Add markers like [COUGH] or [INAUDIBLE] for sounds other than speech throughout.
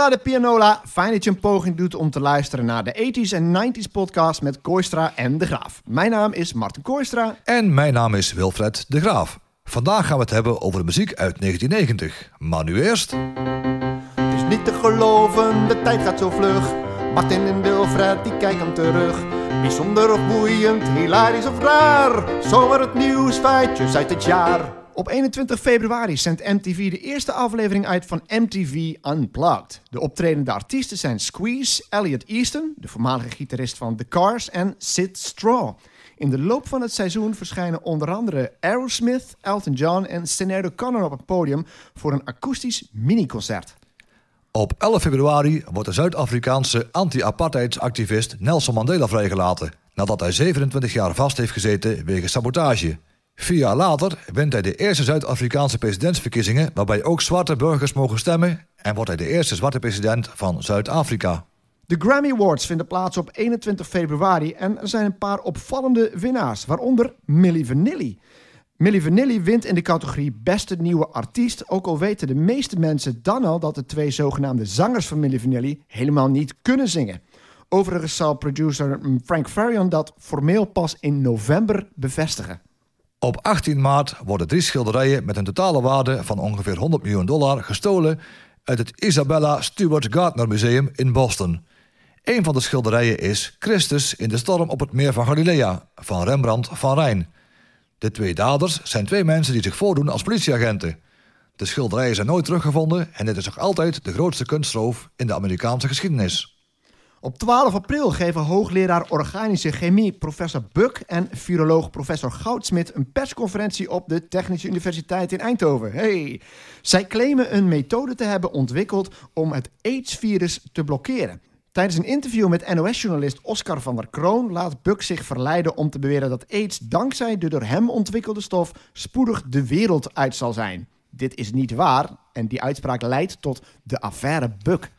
Hola de pianola, fijn dat je een poging doet om te luisteren naar de 80s en 90s podcast met Koistra en De Graaf. Mijn naam is Martin Koistra. En mijn naam is Wilfred De Graaf. Vandaag gaan we het hebben over de muziek uit 1990. Maar nu eerst... Het is niet te geloven, de tijd gaat zo vlug. Martin en Wilfred, die kijken terug. Bijzonder of boeiend, hilarisch of raar. Zomaar het nieuws, feitjes uit het jaar. Op 21 februari zendt MTV de eerste aflevering uit van MTV Unplugged. De optredende artiesten zijn Squeeze, Elliot Easton, de voormalige gitarist van The Cars, en Sid Straw. In de loop van het seizoen verschijnen onder andere Aerosmith, Elton John en Sinead O'Connor op het podium voor een akoestisch miniconcert. Op 11 februari wordt de Zuid-Afrikaanse anti-apartheidsactivist Nelson Mandela vrijgelaten... nadat hij 27 jaar vast heeft gezeten wegens sabotage... Vier jaar later wint hij de eerste Zuid-Afrikaanse presidentsverkiezingen... waarbij ook zwarte burgers mogen stemmen... en wordt hij de eerste zwarte president van Zuid-Afrika. De Grammy Awards vinden plaats op 21 februari... en er zijn een paar opvallende winnaars, waaronder Milli Vanilli. Milli Vanilli wint in de categorie Beste Nieuwe Artiest... ook al weten de meeste mensen dan al dat de twee zogenaamde zangers van Milli Vanilli... helemaal niet kunnen zingen. Overigens zal producer Frank Farion dat formeel pas in november bevestigen. Op 18 maart worden drie schilderijen met een totale waarde van ongeveer 100 miljoen dollar gestolen uit het Isabella Stewart Gardner Museum in Boston. Een van de schilderijen is Christus in de storm op het meer van Galilea van Rembrandt van Rijn. De twee daders zijn twee mensen die zich voordoen als politieagenten. De schilderijen zijn nooit teruggevonden en dit is nog altijd de grootste kunstroof in de Amerikaanse geschiedenis. Op 12 april geven hoogleraar organische chemie professor Buck en viroloog professor Goudsmit een persconferentie op de Technische Universiteit in Eindhoven. Hey. Zij claimen een methode te hebben ontwikkeld om het AIDS-virus te blokkeren. Tijdens een interview met NOS-journalist Oscar van der Kroon laat Buck zich verleiden om te beweren dat AIDS dankzij de door hem ontwikkelde stof spoedig de wereld uit zal zijn. Dit is niet waar en die uitspraak leidt tot de affaire Buck.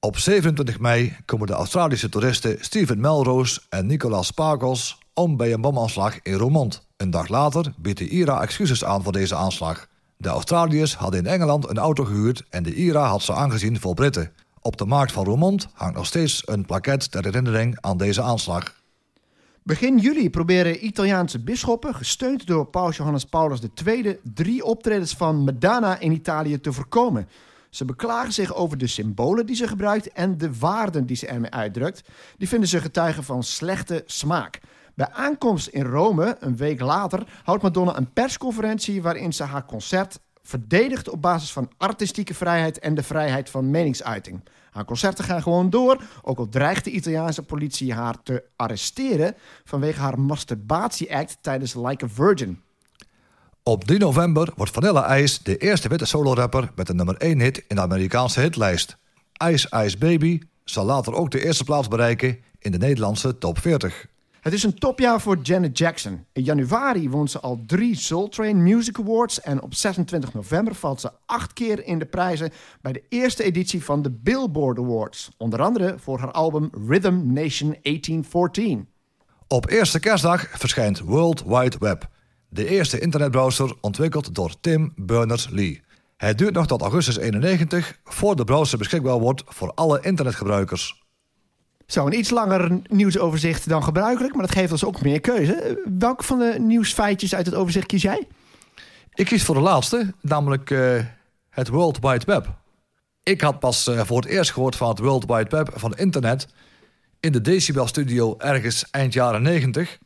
Op 27 mei komen de Australische toeristen Steven Melrose en Nicolas Sparkles om bij een bomaanslag in Roermond. Een dag later biedt de IRA excuses aan voor deze aanslag. De Australiërs hadden in Engeland een auto gehuurd en de IRA had ze aangezien voor Britten. Op de markt van Roermond hangt nog steeds een plaket ter herinnering aan deze aanslag. Begin juli proberen Italiaanse bisschoppen, gesteund door paus Johannes Paulus II, drie optredens van Madonna in Italië te voorkomen. Ze beklagen zich over de symbolen die ze gebruikt en de waarden die ze ermee uitdrukt. Die vinden ze getuigen van slechte smaak. Bij aankomst in Rome, een week later, houdt Madonna een persconferentie waarin ze haar concert verdedigt op basis van artistieke vrijheid en de vrijheid van meningsuiting. Haar concerten gaan gewoon door, ook al dreigt de Italiaanse politie haar te arresteren vanwege haar masturbatie-act tijdens Like a Virgin. Op 3 november wordt Vanilla Ice de eerste witte solo-rapper met een nummer 1 hit in de Amerikaanse hitlijst. Ice Ice Baby zal later ook de eerste plaats bereiken in de Nederlandse top 40. Het is een topjaar voor Janet Jackson. In januari won ze al drie Soul Train Music Awards... en op 26 november valt ze acht keer in de prijzen... bij de eerste editie van de Billboard Awards. Onder andere voor haar album Rhythm Nation 1814. Op eerste kerstdag verschijnt World Wide Web de eerste internetbrowser ontwikkeld door Tim Berners-Lee. Het duurt nog tot augustus 91 voor de browser beschikbaar wordt voor alle internetgebruikers. Zo, een iets langer nieuwsoverzicht dan gebruikelijk, maar dat geeft ons ook meer keuze. Welke van de nieuwsfeitjes uit het overzicht kies jij? Ik kies voor de laatste, namelijk uh, het World Wide Web. Ik had pas uh, voor het eerst gehoord van het World Wide Web van internet in de Decibel Studio ergens eind jaren 90.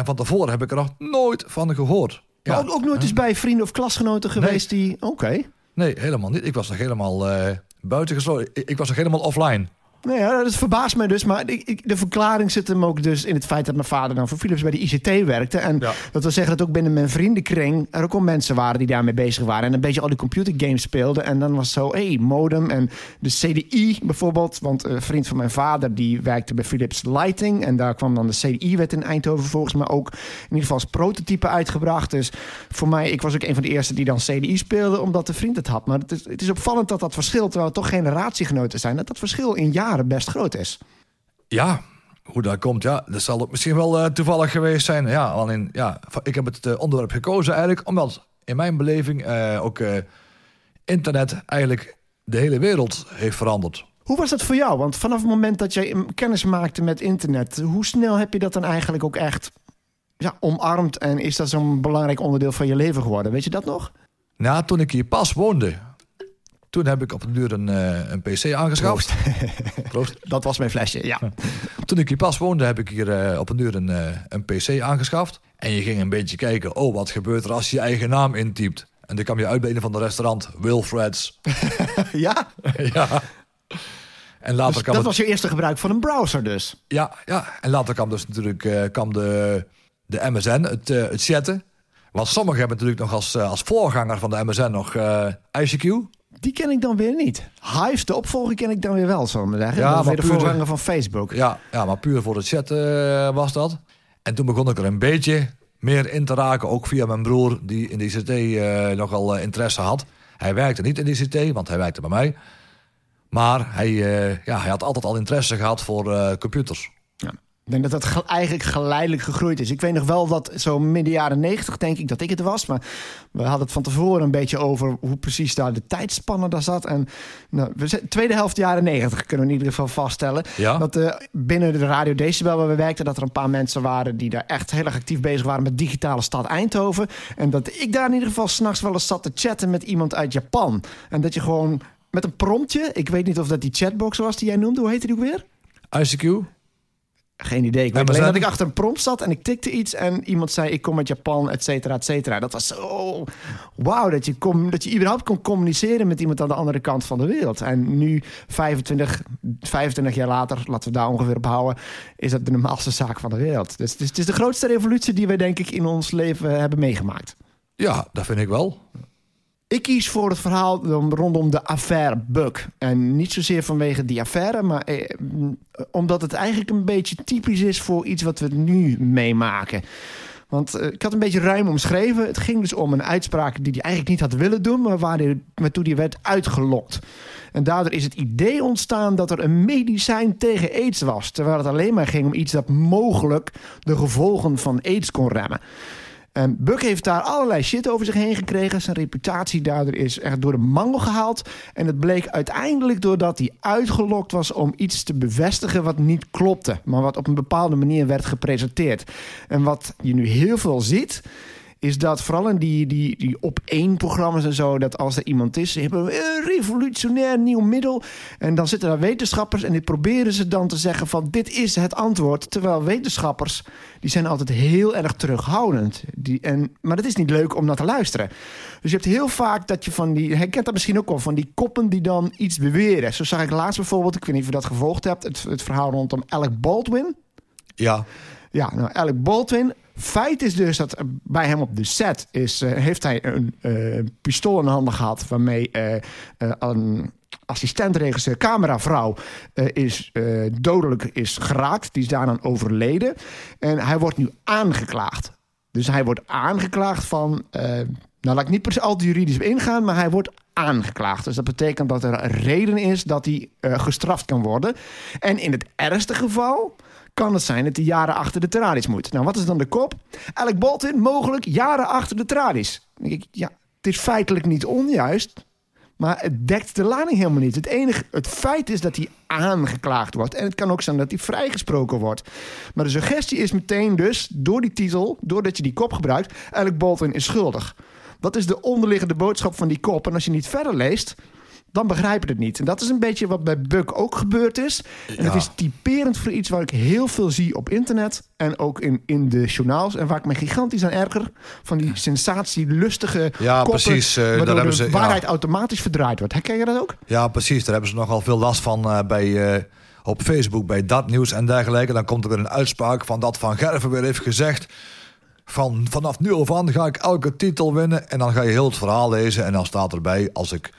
En van tevoren heb ik er nog nooit van gehoord. Ja. Ook, ook, nooit eens bij vrienden of klasgenoten geweest die... Oké. Nee, helemaal niet. Ik was nog helemaal uh, buitengesloten. Ik, ik was nog helemaal offline. Nou ja, dat verbaast mij dus. Maar ik, de verklaring zit hem ook dus in het feit dat mijn vader dan voor Philips bij de ICT werkte. En dat wil zeggen dat ook binnen mijn vriendenkring er ook al mensen waren die daarmee bezig waren. En een beetje al die computergames speelden. En dan was zo, hé, hey, modem en de CDI bijvoorbeeld. Want een vriend van mijn vader die werkte bij Philips Lighting. En daar kwam dan de CDI werd in Eindhoven volgens mij ook in ieder geval als prototype uitgebracht. Dus voor mij, ik was ook een van de eerste die dan CDI speelde, omdat de vriend het had. Maar het is, het is opvallend dat dat verschil, terwijl het toch generatiegenoten zijn, dat dat verschil in jaren best groot is. Ja, hoe dat komt, ja, dat zal ook misschien wel uh, toevallig geweest zijn. Ja, alleen, ja, ik heb het uh, onderwerp gekozen eigenlijk omdat in mijn beleving uh, ook internet eigenlijk de hele wereld heeft veranderd. Hoe was dat voor jou? Want vanaf het moment dat jij kennis maakte met internet, hoe snel heb je dat dan eigenlijk ook echt ja, omarmd en is dat zo'n belangrijk onderdeel van je leven geworden? Weet je dat nog? Nou, toen ik hier pas woonde, toen heb ik op een duur een, eh, een PC aangeschaft. [LAUGHS] Proost. Dat was mijn flesje, ja. [LAUGHS] Toen ik hier pas woonde, heb ik hier eh, op een duur een, eh, een PC aangeschaft. En je ging een beetje kijken, oh, wat gebeurt er als je je eigen naam intypt? En dan kwam je uit bij een van de restaurant, Wilfred's. [LAUGHS] ja? ja. En later dus kwam dat was je eerste gebruik van een browser dus? Ja, ja. en later kwam dus natuurlijk kwam de, de MSN, het, het chatten. Want sommigen hebben natuurlijk nog als, als voorganger van de MSN nog ICQ. Die ken ik dan weer niet. Hive, de opvolger, ken ik dan weer wel, zo maar zeggen. Ja, maar de voorganger van Facebook. Ja, ja, maar puur voor het chat uh, was dat. En toen begon ik er een beetje meer in te raken, ook via mijn broer, die in de ICT uh, nogal uh, interesse had. Hij werkte niet in de ICT, want hij werkte bij mij. Maar hij, ja, hij had altijd al interesse gehad voor computers. Ik denk dat dat eigenlijk geleidelijk gegroeid is. Ik weet nog wel dat zo midden jaren negentig, denk ik dat ik het was. Maar we hadden het van tevoren een beetje over hoe precies daar de tijdspanne daar zat. En nou, we tweede helft jaren negentig kunnen we in ieder geval vaststellen. Ja? Dat uh, binnen de Radio Decibel waar we werkten, dat er een paar mensen waren die daar echt heel erg actief bezig waren met digitale stad Eindhoven. En dat ik daar in ieder geval s'nachts wel eens zat te chatten met iemand uit Japan. En dat je gewoon met een promptje, ik weet niet of dat die chatbox was die jij noemde, hoe heette die ook weer? ICQ? Geen idee. Ik weet alleen dat ik achter een prompt zat en ik tikte iets en iemand zei ik kom uit Japan, et cetera, et cetera. Dat was zo wauw dat je, kom, dat je überhaupt kon communiceren met iemand aan de andere kant van de wereld. En nu, 25, 25 jaar later, laten we daar ongeveer op houden, is dat de normaalste zaak van de wereld. Dus het is, het is de grootste revolutie die wij denk ik in ons leven hebben meegemaakt. Ja, dat vind ik wel. Ik kies voor het verhaal rondom de affaire Buck. En niet zozeer vanwege die affaire, maar eh, omdat het eigenlijk een beetje typisch is voor iets wat we nu meemaken. Want eh, ik had een beetje ruim omschreven. Het ging dus om een uitspraak die hij eigenlijk niet had willen doen, maar waartoe hij werd uitgelokt. En daardoor is het idee ontstaan dat er een medicijn tegen aids was. Terwijl het alleen maar ging om iets dat mogelijk de gevolgen van aids kon remmen. Buck heeft daar allerlei shit over zich heen gekregen. Zijn reputatie daardoor is echt door de mangel gehaald. En het bleek uiteindelijk doordat hij uitgelokt was om iets te bevestigen wat niet klopte. Maar wat op een bepaalde manier werd gepresenteerd. En wat je nu heel veel ziet is dat vooral in die, die, die op-één-programma's en zo... dat als er iemand is, ze hebben een revolutionair nieuw middel... en dan zitten daar wetenschappers en die proberen ze dan te zeggen van... dit is het antwoord, terwijl wetenschappers... die zijn altijd heel erg terughoudend. Die, en, maar het is niet leuk om naar te luisteren. Dus je hebt heel vaak dat je van die... herkent dat misschien ook wel, van die koppen die dan iets beweren. Zo zag ik laatst bijvoorbeeld, ik weet niet of je dat gevolgd hebt... het, het verhaal rondom Alec Baldwin... Ja. Ja, nou, Alec Baldwin Feit is dus dat bij hem op de set is, uh, heeft hij een uh, pistool in handen gehad... waarmee uh, een assistentregisseur, cameravrouw, is dodelijk is geraakt. Die is daaraan overleden. En hij wordt nu aangeklaagd. Dus hij wordt aangeklaagd van... nou, laat ik niet per se al juridisch ingaan, maar hij wordt aangeklaagd. Dus dat betekent dat er reden is dat hij gestraft kan worden. En in het ergste geval kan het zijn dat hij jaren achter de tralies moet. Nou, wat is dan de kop? Alec Baldwin mogelijk jaren achter de tralies. denk ik, ja, het is feitelijk niet onjuist, maar het dekt de lading helemaal niet. Het enige, het feit is dat hij aangeklaagd wordt. En het kan ook zijn dat hij vrijgesproken wordt. Maar de suggestie is meteen dus, door die titel, doordat je die kop gebruikt, Alec Baldwin is schuldig. Dat is de onderliggende boodschap van die kop. En als je niet verder leest, dan begrijpen het niet. En dat is een beetje wat bij Buck ook gebeurd is. En het is typerend voor iets waar ik heel veel zie op internet. En ook in, in de journaals. En waar ik me gigantisch aan erger. Van die sensatielustige ja, koppen, precies. Uh, waardoor hebben de ze, waarheid automatisch verdraaid wordt. Herken je dat ook? Ja, precies. Daar hebben ze nogal veel last van uh, bij... Uh, op Facebook bij dat nieuws en dergelijke. Dan komt er weer een uitspraak van dat Van Gerven weer heeft gezegd van vanaf nu af aan ga ik elke titel winnen. En dan ga je heel het verhaal lezen en dan staat erbij... als ik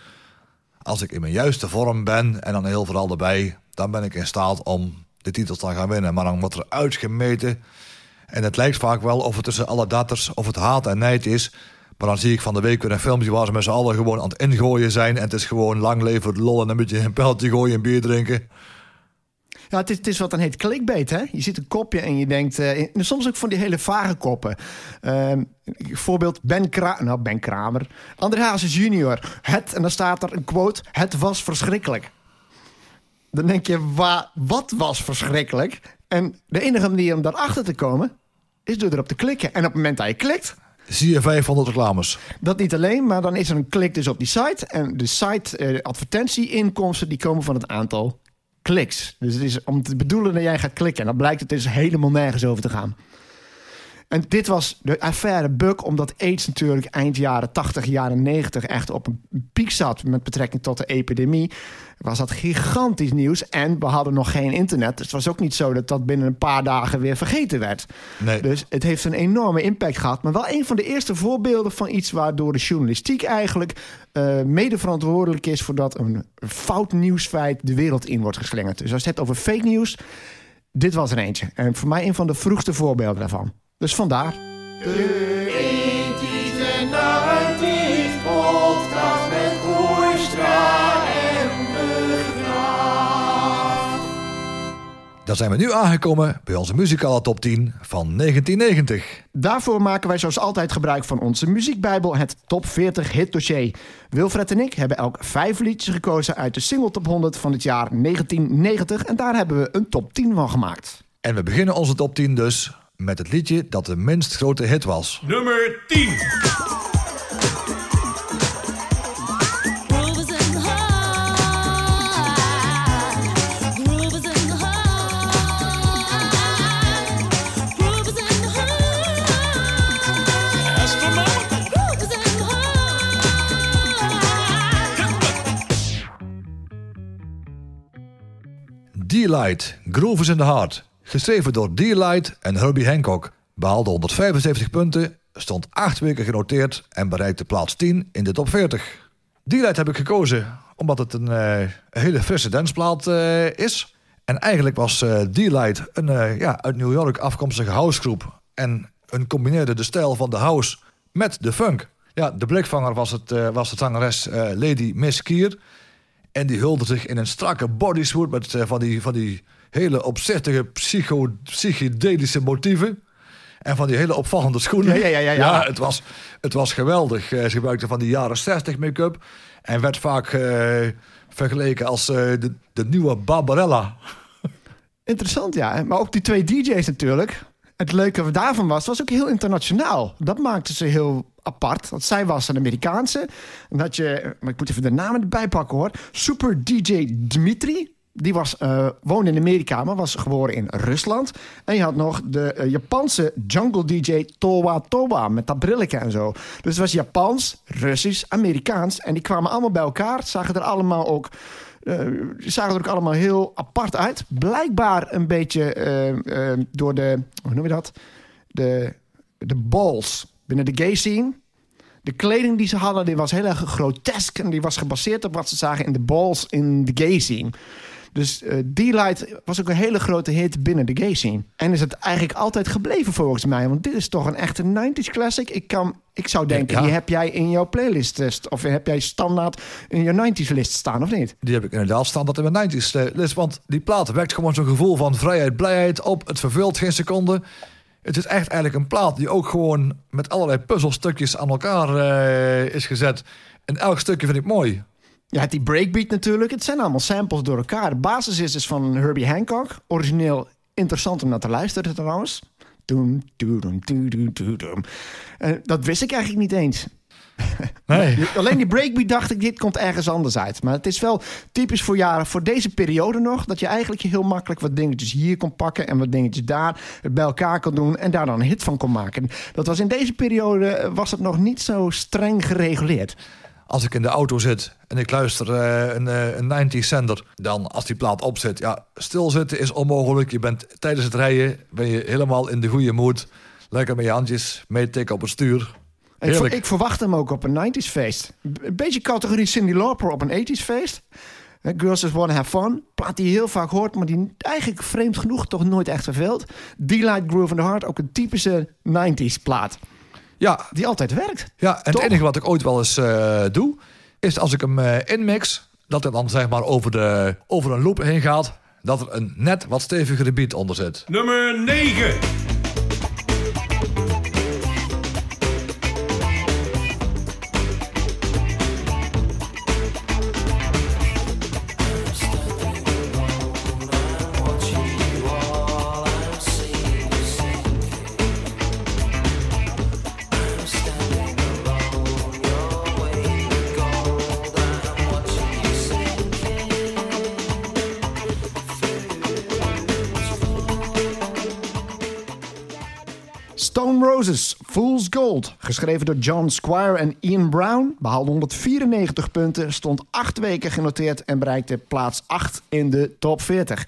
als ik in mijn juiste vorm ben en dan heel vooral erbij, dan ben ik in staat om de titels te gaan winnen. Maar dan wordt er uitgemeten. En het lijkt vaak wel of het tussen alle datters of het haat en nijd is. Maar dan zie ik van de week weer een filmpje waar ze met z'n allen gewoon aan het ingooien zijn. En het is gewoon lang leven lol en een beetje een pijltje gooien en bier drinken. Ja, het is, het is wat dan heet clickbait, hè? Je ziet een kopje en je denkt... eh, soms ook van die hele vage koppen. Ehm, voorbeeld Ben Kramer... Nou, Ben Kramer. André Hazes junior. Het, en dan staat er een quote... Het was verschrikkelijk. Dan denk je, wa, wat was verschrikkelijk? En de enige manier om daarachter te komen... is door erop te klikken. En op het moment dat je klikt... Zie je 500 reclames. Dat niet alleen, maar dan is er een klik dus op die site. En de site eh, advertentieinkomsten die komen van het aantal kliks. Dus het is om te bedoelen dat jij gaat klikken. En dan blijkt het dus helemaal nergens over te gaan. En dit was de affaire Buk, omdat AIDS natuurlijk eind jaren 80, jaren 90 echt op een piek zat met betrekking tot de epidemie. Was dat gigantisch nieuws en we hadden nog geen internet. Dus het was ook niet zo dat dat binnen een paar dagen weer vergeten werd. Nee. Dus het heeft een enorme impact gehad. Maar wel een van de eerste voorbeelden van iets waardoor de journalistiek eigenlijk uh, mede verantwoordelijk is voor dat een fout nieuwsfeit de wereld in wordt geslingerd. Dus als je het hebt over fake nieuws, dit was er eentje. En voor mij een van de vroegste voorbeelden daarvan. Dus vandaar. De Dan zijn we nu aangekomen bij onze muzikale top 10 van 1990. Daarvoor maken wij zoals altijd gebruik van onze muziekbijbel, het Top 40 Hit Dossier. Wilfred en ik hebben elk vijf liedjes gekozen uit de single top 100 van het jaar 1990. En daar hebben we een top 10 van gemaakt. En we beginnen onze top 10 dus met het liedje dat de minst grote hit was. Nummer 10. D-Light, Groove is in the Heart. Geschreven door D-Light en Herbie Hancock. Behaalde 175 punten, stond 8 weken genoteerd en bereikte plaats 10 in de top 40. D-Light heb ik gekozen omdat het een, eh, hele frisse danceplaat eh, is. En eigenlijk was eh, D-Light een ja, uit New York afkomstige housegroep. En een combineerde de stijl van de house met de funk. Ja, de blikvanger was, het, was de zangeres Lady Miss Kier. En die hulde zich in een strakke bodysuit met eh, van, die, van die hele opzichtige psycho, psychedelische motieven. En van die hele opvallende schoenen. Ja, ja, ja, ja, ja. het, was, het was geweldig. Eh, Ze gebruikte van die jaren 60 make-up. En werd vaak eh, vergeleken als de, de nieuwe Barbarella. Interessant, ja. Maar ook die twee DJ's natuurlijk. Het leuke daarvan was, was ook heel internationaal. Dat maakte ze heel apart. Want zij was een Amerikaanse. En dat je, maar ik moet even de namen erbij pakken hoor. Super DJ Dmitri. Die was, eh, woonde in Amerika, maar was geboren in Rusland. En je had nog de eh, Japanse jungle DJ Towa Towa. Met dat brilletje en zo. Dus het was Japans, Russisch, Amerikaans. En die kwamen allemaal bij elkaar. Zagen er allemaal ook eh, die zagen er ook allemaal heel apart uit. Blijkbaar een beetje eh, eh, door de, hoe noem je dat? De, de balls binnen de gay scene. De kleding die ze hadden, die was heel erg grotesk. En die was gebaseerd op wat ze zagen in de balls in de gay scene. Dus eh D-Light was ook een hele grote hit binnen de gay scene. En is het eigenlijk altijd gebleven volgens mij. Want dit is toch een echte 90s classic. Ik, kan, ik zou denken, Ja. die heb jij in jouw playlist. eh, Of heb jij standaard in je 90s list staan, of niet? Die heb ik inderdaad staan dat in mijn 90s eh, list. Want die plaat wekt gewoon zo'n gevoel van vrijheid, blijheid op. Het verveelt geen seconde. Het is echt eigenlijk een plaat die ook gewoon met allerlei puzzelstukjes aan elkaar is gezet. En elk stukje vind ik mooi. Ja, die breakbeat natuurlijk. Het zijn allemaal samples door elkaar. De basis is dus van Herbie Hancock. Origineel interessant om naar te luisteren trouwens. Doem, doem, doem, doem, doem, doem. Eh, dat wist ik eigenlijk niet eens. [LAUGHS] Nee. Alleen die breakbeat dacht ik, dit komt ergens anders uit. Maar het is wel typisch voor jaren, voor deze periode nog... dat je eigenlijk heel makkelijk wat dingetjes hier kon pakken... en wat dingetjes daar bij elkaar kon doen... en daar dan een hit van kon maken. Dat was in deze periode, eh, was het nog niet zo streng gereguleerd. Als ik in de auto zit en ik luister eh, een, eh, een 90s zender, dan als die plaat opzet, ja, stilzitten is onmogelijk. Je bent tijdens het rijden ben je helemaal in de goede mood. Lekker met je handjes meetikken op het stuur. Ik, ver- ik verwacht hem ook op een 90s feest. Een beetje categorie Cindy Lauper op een 80s feest. Girls Just Wanna Have Fun. Plaat die je heel vaak hoort, maar die eigenlijk vreemd genoeg toch nooit echt verveelt. D-Light Groove in the Heart, ook een typische 90s plaat. Ja, Die altijd werkt. ja en Toch? het enige wat ik ooit wel eens eh, doe, is als ik hem eh, inmix, dat het dan zeg maar over, de, over een loop heen gaat. dat er een net wat stevigere beat onder zit. Nummer 9. Fool's Gold. Geschreven door John Squire en Ian Brown. Behaalde 194 punten, stond acht weken genoteerd... en bereikte plaats 8 in de top 40.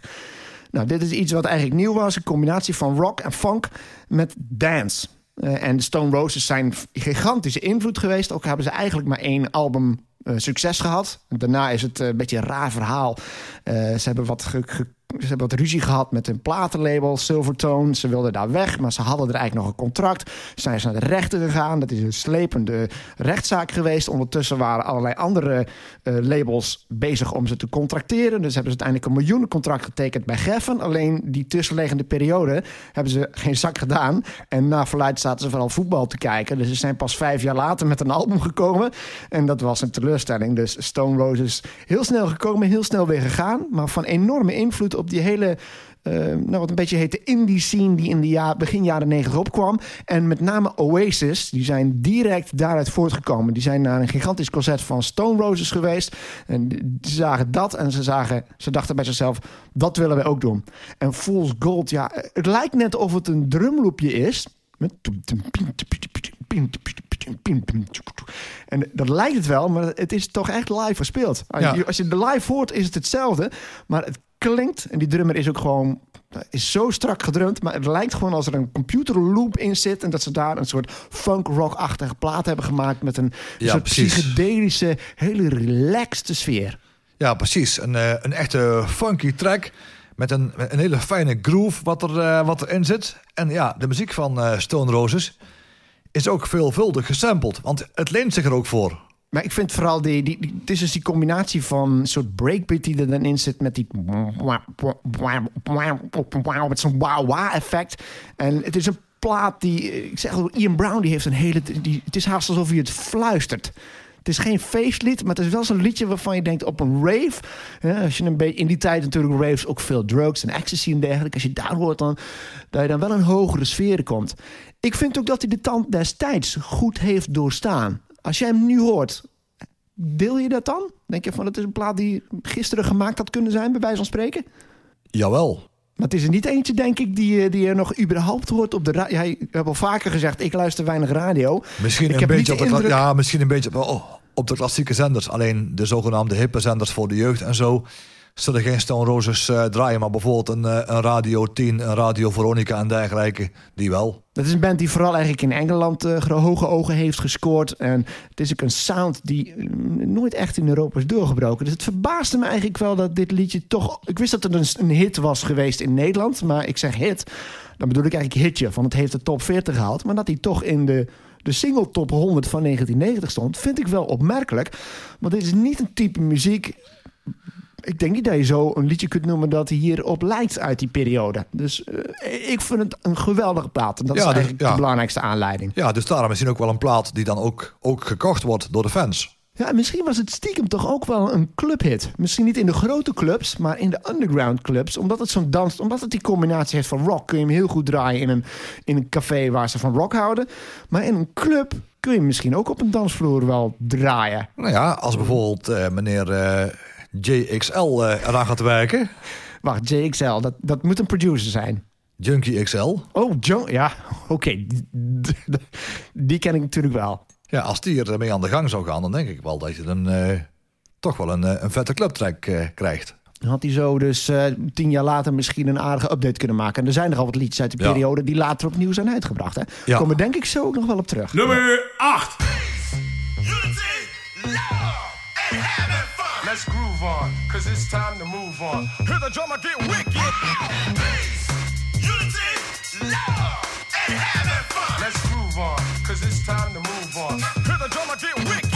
Nou, dit is iets wat eigenlijk nieuw was. Een combinatie van rock en funk met dance. Eh, en de Stone Roses zijn gigantische invloed geweest. Ook hebben ze eigenlijk maar één album eh, succes gehad. Daarna is het eh, een beetje een raar verhaal. Ze hebben wat ge- ge- ze hebben wat ruzie gehad met een platenlabel, Silvertone. Ze wilden daar weg, maar ze hadden er eigenlijk nog een contract. Zijn ze naar de rechter gegaan. Dat is een slepende rechtszaak geweest. Ondertussen waren allerlei andere eh, labels bezig om ze te contracteren. Dus hebben ze uiteindelijk een miljoenencontract getekend bij Geffen. Alleen die tussenliggende periode hebben ze geen zak gedaan. En na verluid zaten ze vooral voetbal te kijken. Dus ze zijn pas vijf jaar later met een album gekomen. En dat was een teleurstelling. Dus Stone Roses heel snel gekomen, heel snel weer gegaan. Maar van enorme invloed op die hele... eh, nou, wat een beetje heet de indie scene die in de ja, begin jaren negentig opkwam. En met name Oasis, die zijn direct daaruit voortgekomen. Die zijn naar een gigantisch concert van Stone Roses geweest. En ze zagen dat en ze, zagen, ze dachten bij zichzelf, dat willen we ook doen. En Fool's Gold, ja, het lijkt net of het een drumloopje is. Met en dat lijkt het wel, maar het is toch echt live gespeeld. Als, Ja. je, als je de live hoort, is het hetzelfde. Maar het klinkt, en die drummer is ook gewoon is zo strak gedrumd, maar het lijkt gewoon als er een computerloop in zit en dat ze daar een soort funk rock-achtige plaat hebben gemaakt met een Ja, soort precies. psychedelische, hele relaxte sfeer. Ja, precies. Een, eh, een echte funky track. Met een, een hele fijne groove wat, er, eh, wat erin zit. En ja, de muziek van eh, Stone Roses is ook veelvuldig gesampled. Want het leent zich er ook voor. Maar ik vind vooral die, die, het is dus die combinatie van een soort breakbeat die er dan in zit met die met zo'n wow wow effect. En het is een plaat die, ik zeg al, Ian Brown die heeft een hele, die, het is haast alsof hij het fluistert. Het is geen feestlied, maar het is wel zo'n liedje waarvan je denkt op een rave. als je een beetje in die tijd natuurlijk raves ook veel drugs en ecstasy en dergelijke. Als je daar hoort dan dat je dan wel een hogere sfeer komt. Ik vind ook dat hij de tand destijds goed heeft doorstaan. Als jij hem nu hoort, deel je dat dan? Denk je van het is een plaat die gisteren gemaakt had kunnen zijn, bij wijze van spreken? Jawel. Maar het is er niet eentje, denk ik, die, eh, die je nog überhaupt hoort op de radio. Jij hebt al vaker gezegd, ik luister weinig radio. Misschien Ik een beetje op de indruk- ja, misschien een beetje op, oh, op de klassieke zenders. Alleen de zogenaamde hippe zenders voor de jeugd en zo. Zullen geen Stone Roses eh, draaien, maar bijvoorbeeld een, eh, een Radio 10, een Radio Veronica en dergelijke. Die wel. Dat is een band die vooral eigenlijk in Engeland eh, hoge ogen heeft gescoord. En het is ook een sound die eh, nooit echt in Europa is doorgebroken. Dus het verbaasde me eigenlijk wel dat dit liedje toch... Ik wist dat het een, een hit was geweest in Nederland. Maar ik zeg hit, dan bedoel ik eigenlijk hitje. Van het heeft de top 40 gehaald. Maar dat hij toch in de, de single top 100 van 1990 stond... vind ik wel opmerkelijk. Want dit is niet een type muziek... Ik denk niet dat je zo een liedje kunt noemen dat hierop lijkt uit die periode. Dus eh, ik vind het een geweldige plaat. En dat Ja, is dus- eigenlijk ja. de belangrijkste aanleiding. Ja, dus daarom misschien ook wel een plaat die dan ook, ook gekocht wordt door de fans. Ja, en misschien was het stiekem toch ook wel een clubhit. Misschien niet in de grote clubs, maar in de underground clubs. Omdat het zo'n dans, omdat het die combinatie heeft van rock, kun je hem heel goed draaien in een, in een café waar ze van rock houden. Maar in een club kun je hem misschien ook op een dansvloer wel draaien. Nou ja, als bijvoorbeeld eh, meneer eh, JXL eh, eraan gaat werken. Wacht, JXL, dat, dat moet een producer zijn. Junkie XL. Oh, Joe, ja, oké. Die, die ken ik natuurlijk wel. Ja, als die ermee aan de gang zou gaan, dan denk ik wel dat je dan eh, toch wel een, eh, een vette clubtrack eh, krijgt. Dan had hij zo dus eh, tien jaar later misschien een aardige update kunnen maken. En er zijn er al wat liedjes uit de Ja. periode die later opnieuw zijn uitgebracht. Hè? Ja. Komen denk ik zo ook nog wel op terug. Nummer 8. Unity, love, and. Let's groove on, cause it's time to move on. Hear the drummer get wicked. Peace, unity, love, and having fun. Let's groove on, cause it's time to move on. Hear the drummer get wicked.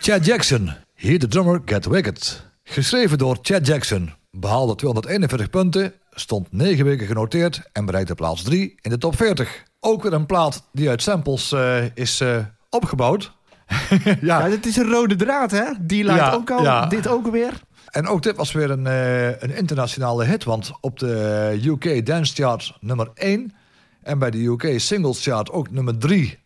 Chad Jackson, Here the Drummer Get Wicked. Geschreven door Chad Jackson. Behaalde 241 punten, stond 9 weken genoteerd en bereikte plaats 3 in de top 40. Ook weer een plaat die uit samples eh, is eh, opgebouwd. [LAUGHS] Ja, dit is een rode draad, hè? Die lijkt Ja, ook al, ja. dit ook weer. En ook dit was weer een, eh, een internationale hit, want op de UK Dance Chart nummer 1 en bij de UK Singles Chart ook nummer 3.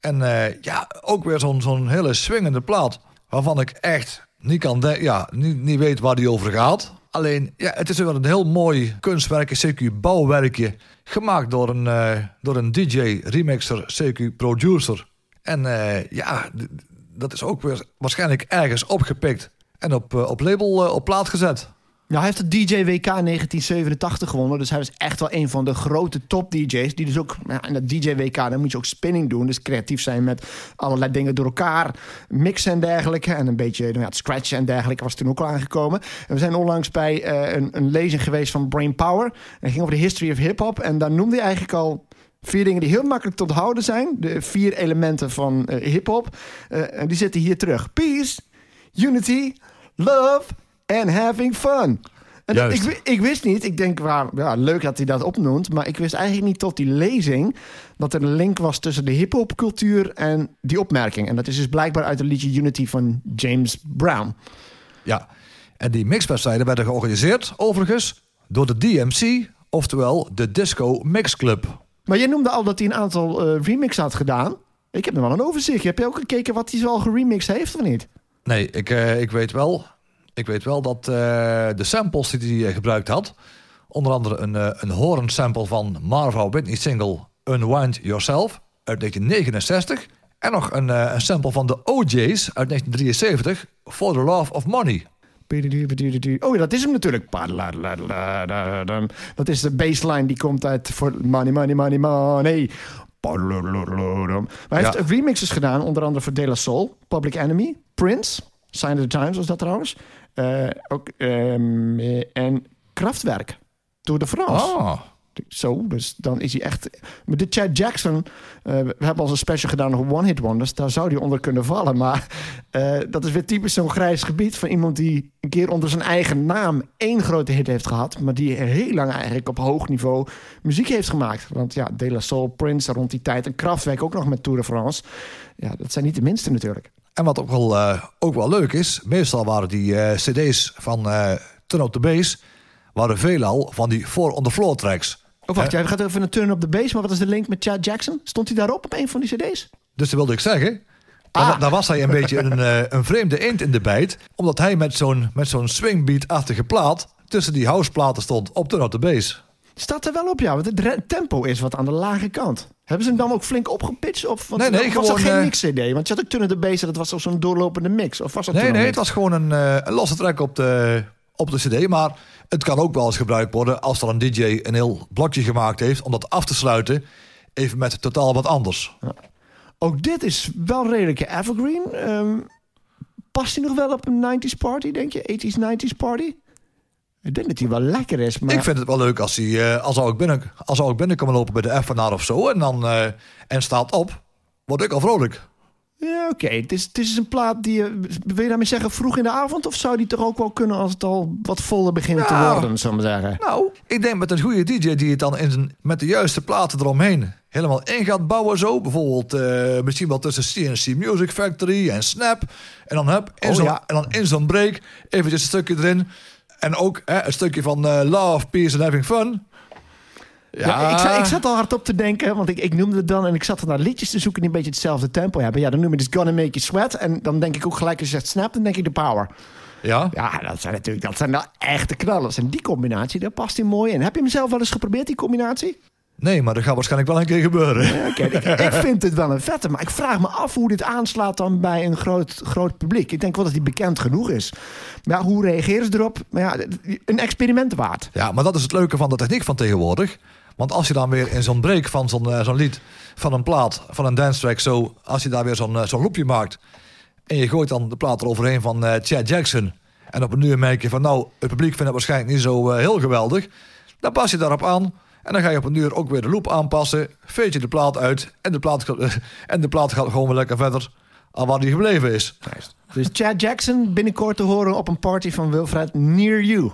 En ja, ook weer zo'n zo'n hele swingende plaat, waarvan ik echt niet, kan ja, niet, niet weet waar die over gaat. Alleen, ja, het is wel een heel mooi kunstwerkje, CQ bouwwerkje, gemaakt door een, eh, door een DJ, remixer, CQ producer. En eh, ja, dat is ook weer waarschijnlijk ergens opgepikt en op, eh, op label op plaat gezet. Nou, hij heeft het DJ WK 1987 gewonnen. Dus hij was echt wel een van de grote top DJ's. Die dus ook, ja, in dat DJ WK, dan moet je ook spinning doen. Dus creatief zijn met allerlei dingen door elkaar. Mixen en dergelijke. En een beetje nou ja, scratchen en dergelijke was toen ook al aangekomen. En we zijn onlangs bij eh, een, een lezing geweest van Brain Power. En ging over de history of hip-hop. En daar noemde hij eigenlijk al Vier dingen die heel makkelijk te onthouden zijn. De vier elementen van eh, hip-hop. Eh, en die zitten hier terug: peace, unity, love en having fun. En dat- ik, ik wist niet, ik denk, waar, ja, leuk dat hij dat opnoemt. Maar ik wist eigenlijk niet tot die lezing dat er een link was tussen de hip-hop cultuur en die opmerking. En dat is dus blijkbaar uit het liedje Unity van James Brown. Ja, en die mixwedstrijden werden georganiseerd, overigens, door de DMC, oftewel de Disco Mix Club. Maar jij noemde al dat hij een aantal eh remixen had gedaan. Ik heb nog wel een overzichtje. Heb je ook gekeken wat hij zoal geremixed heeft of niet? Nee, ik, eh, ik, weet, wel, ik weet wel dat eh, de samples die hij eh, gebruikt had, onder andere een, eh, een horen sample van Marva Whitney single Unwind Yourself uit 1969 en nog een, een sample van de OJ's uit 1973 For the Love of Money. Oh ja, dat is hem natuurlijk. Dat is de baseline die komt uit voor Money, Money, Money, Money. Maar hij heeft remixes gedaan, onder andere voor De La Soul, Public Enemy, Prince, Sign of the Times was dat trouwens. Eh, ook, ehm, eh, en Kraftwerk, Tour de France. Ah, Zo, dus dan is hij echt... De Chad Jackson, eh, we hebben al een special gedaan over One Hit Wonders. Daar zou hij onder kunnen vallen. Maar eh, dat is weer typisch zo'n grijs gebied van iemand die een keer onder zijn eigen naam één grote hit heeft gehad. Maar die heel lang eigenlijk op hoog niveau muziek heeft gemaakt. Want ja, De La Soul, Prince rond die tijd en Kraftwerk ook nog met Tour de France. Ja, dat zijn niet de minste natuurlijk. En wat ook wel, eh, ook wel leuk is, meestal waren die eh, cd's van eh Turn Up The Bass, waren veelal van die four on the floor tracks. Oh, wacht, jij gaat even een turn op de bass. Maar wat is de link met Chad Jackson? Stond hij daarop op een van die cd's? Dus dat wilde ik zeggen. Ah. Daar, daar was hij een beetje een, een vreemde eend in de bijt. Omdat hij met zo'n, met zo'n swingbeat-achtige plaat tussen die houseplaten stond op Turn Up The Bass. Staat er wel op, ja. Want het tempo is wat aan de lage kant. Hebben ze hem dan ook flink opgepitcht? Of want, Nee, was dat gewoon, geen eh, mix-cd? Want je had ook Turn de Bass, dat was zo'n doorlopende mix. Of was dat Nee, toen nee, het was gewoon een, eh, een losse track op de, op de cd. Maar het kan ook wel eens gebruikt worden als er een DJ een heel blokje gemaakt heeft... om dat af te sluiten, even met totaal wat anders. Ook dit is wel redelijke evergreen. Ehm, past hij nog wel op een 90s party, denk je? 80s, 90s party? Ik denk dat hij wel lekker is, maar... Ik vind het wel leuk als hij, eh, als zou ik binnen, als zou ik binnen komen lopen bij de FNR of zo... en dan eh, en staat op, word ik al vrolijk. Ja, oké. Het, is, het is een plaat die je... Wil je daarmee zeggen vroeg in de avond? Of zou die toch ook wel kunnen als het al wat voller begint te worden, we zeggen? Nou, ik denk met een goede DJ die het dan in zijn, met de juiste platen eromheen helemaal in gaat bouwen zo. Bijvoorbeeld eh, misschien wel tussen CNC Music Factory en Snap. En dan, hup, in Oh, ja. en dan in zo'n break eventjes een stukje erin. En ook hè, een stukje van eh, Love, Peace and Having Fun. Ja, ik, zat, ik zat al hard op te denken, want ik, ik noemde het dan en ik zat er naar liedjes te zoeken die een beetje hetzelfde tempo hebben. Ja, dan noem je dus Gonna Make You Sweat en dan denk ik ook gelijk als je zegt Snap, dan denk ik The Power. Ja? Ja, dat zijn natuurlijk dat zijn wel echte knallers. En die combinatie, daar past hij mooi in. Heb je hem zelf wel eens geprobeerd, die combinatie? Nee, maar dat gaat waarschijnlijk wel een keer gebeuren. Ja, ik, [LAUGHS] ik vind het wel een vette, maar ik vraag me af hoe dit aanslaat dan bij een groot, groot publiek. Ik denk wel dat hij bekend genoeg is. Maar ja, hoe reageren ze erop? Maar ja, een experiment waard. Ja, maar dat is het leuke van de techniek van tegenwoordig. Want als je dan weer in zo'n break van zo'n eh, zo'n lied, van een plaat, van een dance track zo... als je daar weer zo'n eh, zo'n loopje maakt... en je gooit dan de plaat eroverheen van eh, Chad Jackson... en op een uur merk je van nou, het publiek vindt het waarschijnlijk niet zo heel geweldig... dan pas je daarop aan en dan ga je op een uur ook weer de loop aanpassen... veet je de plaat uit en de plaat, gaat- [LAUGHS] en de plaat gaat gewoon weer lekker verder... aan waar hij gebleven is. Dus Chad Jackson binnenkort te horen op een party van Wilfred Near You.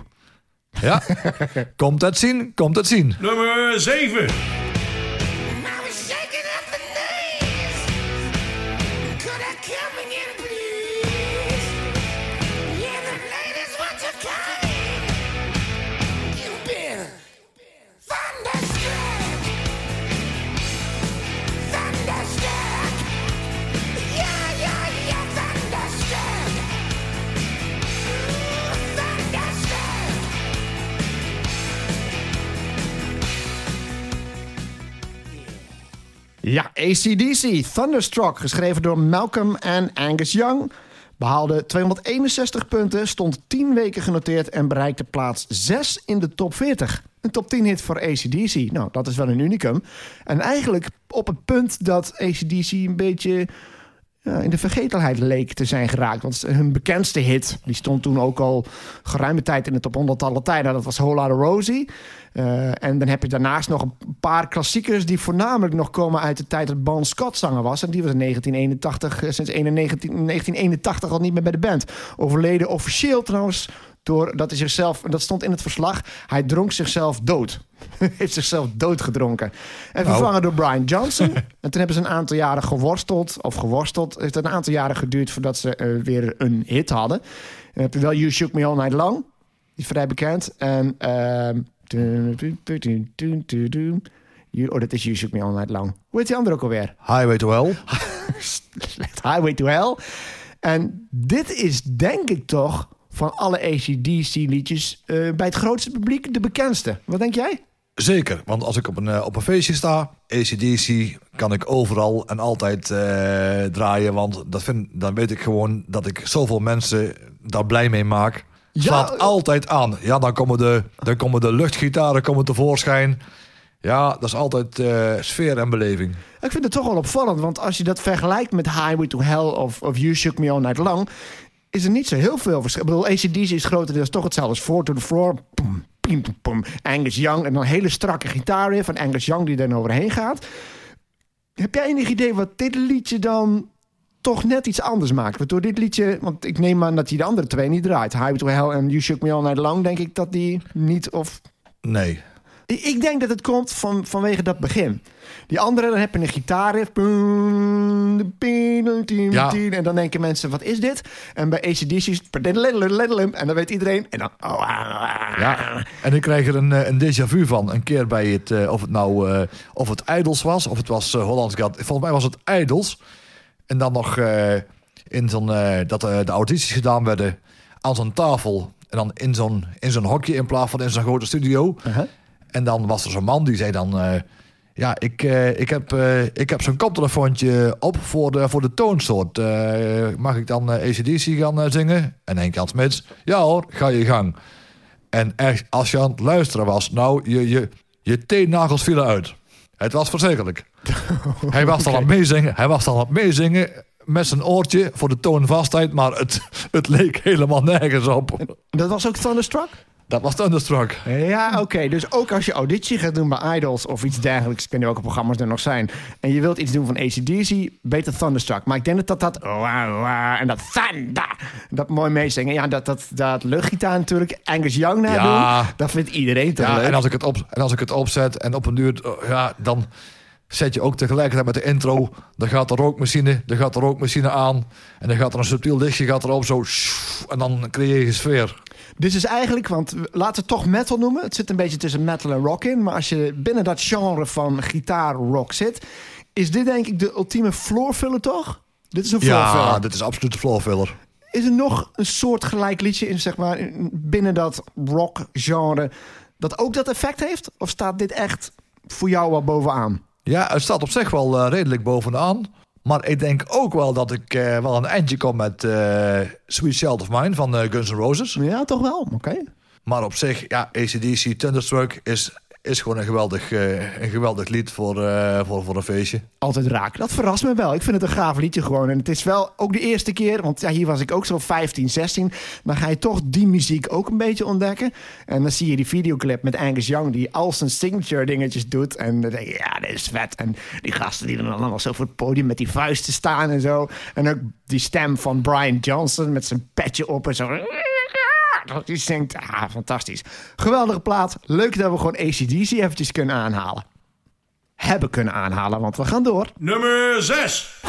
Ja, [LAUGHS] komt het zien, komt het zien. Nummer 7. Ja, ACDC, Thunderstruck, geschreven door Malcolm en Angus Young. Behaalde 261 punten, stond 10 weken genoteerd en bereikte plaats 6 in de top 40. Een top 10 hit voor ACDC. Nou, dat is wel een unicum. En eigenlijk op het punt dat ACDC een beetje in de vergetelheid leek te zijn geraakt. Want hun bekendste hit, die stond toen ook al geruime tijd in de top 100 alle tijden. Dat was Hola de Rosie. Eh, en dan heb je daarnaast nog een paar klassiekers... die voornamelijk nog komen uit de tijd dat Bon Scott zanger was. En die was in 1981, eh, sinds 19, 1981 al niet meer bij de band. Overleden officieel trouwens door dat hij zichzelf... dat stond in het verslag, hij dronk zichzelf dood. [LAUGHS] heeft zichzelf doodgedronken. En vervangen door Brian Johnson. [LAUGHS] en toen hebben ze een aantal jaren geworsteld. Of geworsteld. Het heeft een aantal jaren geduurd voordat ze eh, weer een hit hadden. Dan heb je wel You Shook Me All Night Long. Die is vrij bekend. En... You- Oh, dat is You Shook Me All Night Long. Hoe heet die andere ook alweer? Highway to Hell. Highway to Hell. En dit is denk ik toch van alle ACDC-liedjes bij het grootste publiek de bekendste. Wat denk jij? Zeker, want als ik op een, op een feestje sta, ACDC, kan ik overal en altijd draaien. Want dat vind, dan weet ik gewoon dat ik zoveel mensen daar blij mee maak. Ja, Slaat eh, altijd aan. Ja, dan komen de, dan komen de luchtgitaren komen tevoorschijn. Ja, dat is altijd eh, sfeer en beleving. Ik vind het toch wel opvallend, want als je dat vergelijkt met Highway to Hell of, of You Shook Me All Night Long, is er niet zo heel veel verschil. Ik bedoel, ACDC is grotendeels toch hetzelfde als Four to the Floor. Pum, pim, pum, pum. Angus Young en dan een hele strakke gitaarriff van Angus Young die er overheen gaat. Heb jij enig idee wat dit liedje dan toch net iets anders maakt? Door dit liedje, want ik neem aan dat hij de andere twee niet draait. Highway to Hell en You Shook Me All Night Long, denk ik dat die niet of Nee. ik denk dat het komt van, vanwege dat begin. Die andere, dan heb je een gitaarriff. Ja. En dan denken mensen, wat is dit? En bij ACDC is het... En dan weet iedereen. En dan... Ja, en ik krijg er een, eh, een déjà vu van. Een keer bij het, eh, of het nou eh, of het Idols was, of het was eh, Hollands Got... Volgens mij was het Idols. En dan nog eh, in zo'n, eh, dat eh, de audities gedaan werden aan zo'n tafel. En dan in zo'n, in zo'n hokje in plaats van in zo'n grote studio. Uh-huh. En dan was er zo'n man die zei dan... ja, ik, ik heb, ik heb zo'n koptelefoontje op voor de, voor de toonsoort. Mag ik dan ACDC gaan zingen? En Henk Jan Smits, ja hoor, ga je gang. En echt, als je aan het luisteren was, nou, je, je, je teennagels vielen uit. Het was verschrikkelijk. [LAUGHS] Hij was dan aan het meezingen, hij was dan aan het meezingen met zijn oortje voor de toonvastheid, maar het, [LAUGHS] het leek helemaal nergens op. Dat was ook Thunderstruck? Dat was Thunderstruck. Ja, oké. Dus ook als je auditie gaat doen bij Idols of iets dergelijks, ik weet niet welke programma's er nog zijn, en je wilt iets doen van ACDC, beter Thunderstruck. Maar ik denk dat dat, dat wah, wah, en dat thunder, dat mooi meezingen, ja, dat, dat, dat luchtgitaar natuurlijk, Angus Young na Ja. doen, dat vindt iedereen toch Ja, leuk. en als, ik het op, en als ik het opzet en op een duur, oh, ja, dan zet je ook tegelijkertijd met de intro, dan gaat de rookmachine, dan gaat de rookmachine aan en dan gaat er een subtiel lichtje gaat erop, zo, en dan creëer je sfeer. Dit is eigenlijk, want laten we het toch metal noemen. Het zit een beetje tussen metal en rock in. Maar als je binnen dat genre van gitaar-rock zit... is dit denk ik de ultieme floorfiller, toch? Dit is een floorfiller. Ja, dit is absoluut de floorfiller. Is er nog een soort gelijk liedje in, zeg maar, in- binnen dat rock-genre... dat ook dat effect heeft? Of staat dit echt voor jou wel bovenaan? Ja, het staat op zich wel eh, redelijk bovenaan. Maar ik denk ook wel dat ik eh, wel een eindje kom met eh, Sweet Child of Mine van Guns N' Roses. Ja, toch wel. Oké. Maar op zich, ja, ACDC Thunderstruck is is gewoon een geweldig, eh, een geweldig lied voor, eh, voor, voor een feestje. Altijd raak. Dat verrast me wel. Ik vind het een gaaf liedje gewoon. En het is wel ook de eerste keer, want ja, hier was ik ook zo 15, 16. Dan ga je toch die muziek ook een beetje ontdekken. En dan zie je die videoclip met Angus Young, die al zijn signature dingetjes doet. En dan denk je, ja, dit is vet. En die gasten die dan allemaal zo voor het podium met die vuisten staan en zo. En ook die stem van Brian Johnson met zijn petje op en zo. Die zingt, ah, fantastisch. Geweldige plaat. Leuk dat we gewoon ACDC eventjes kunnen aanhalen. Hebben kunnen aanhalen, want we gaan door. Nummer 6.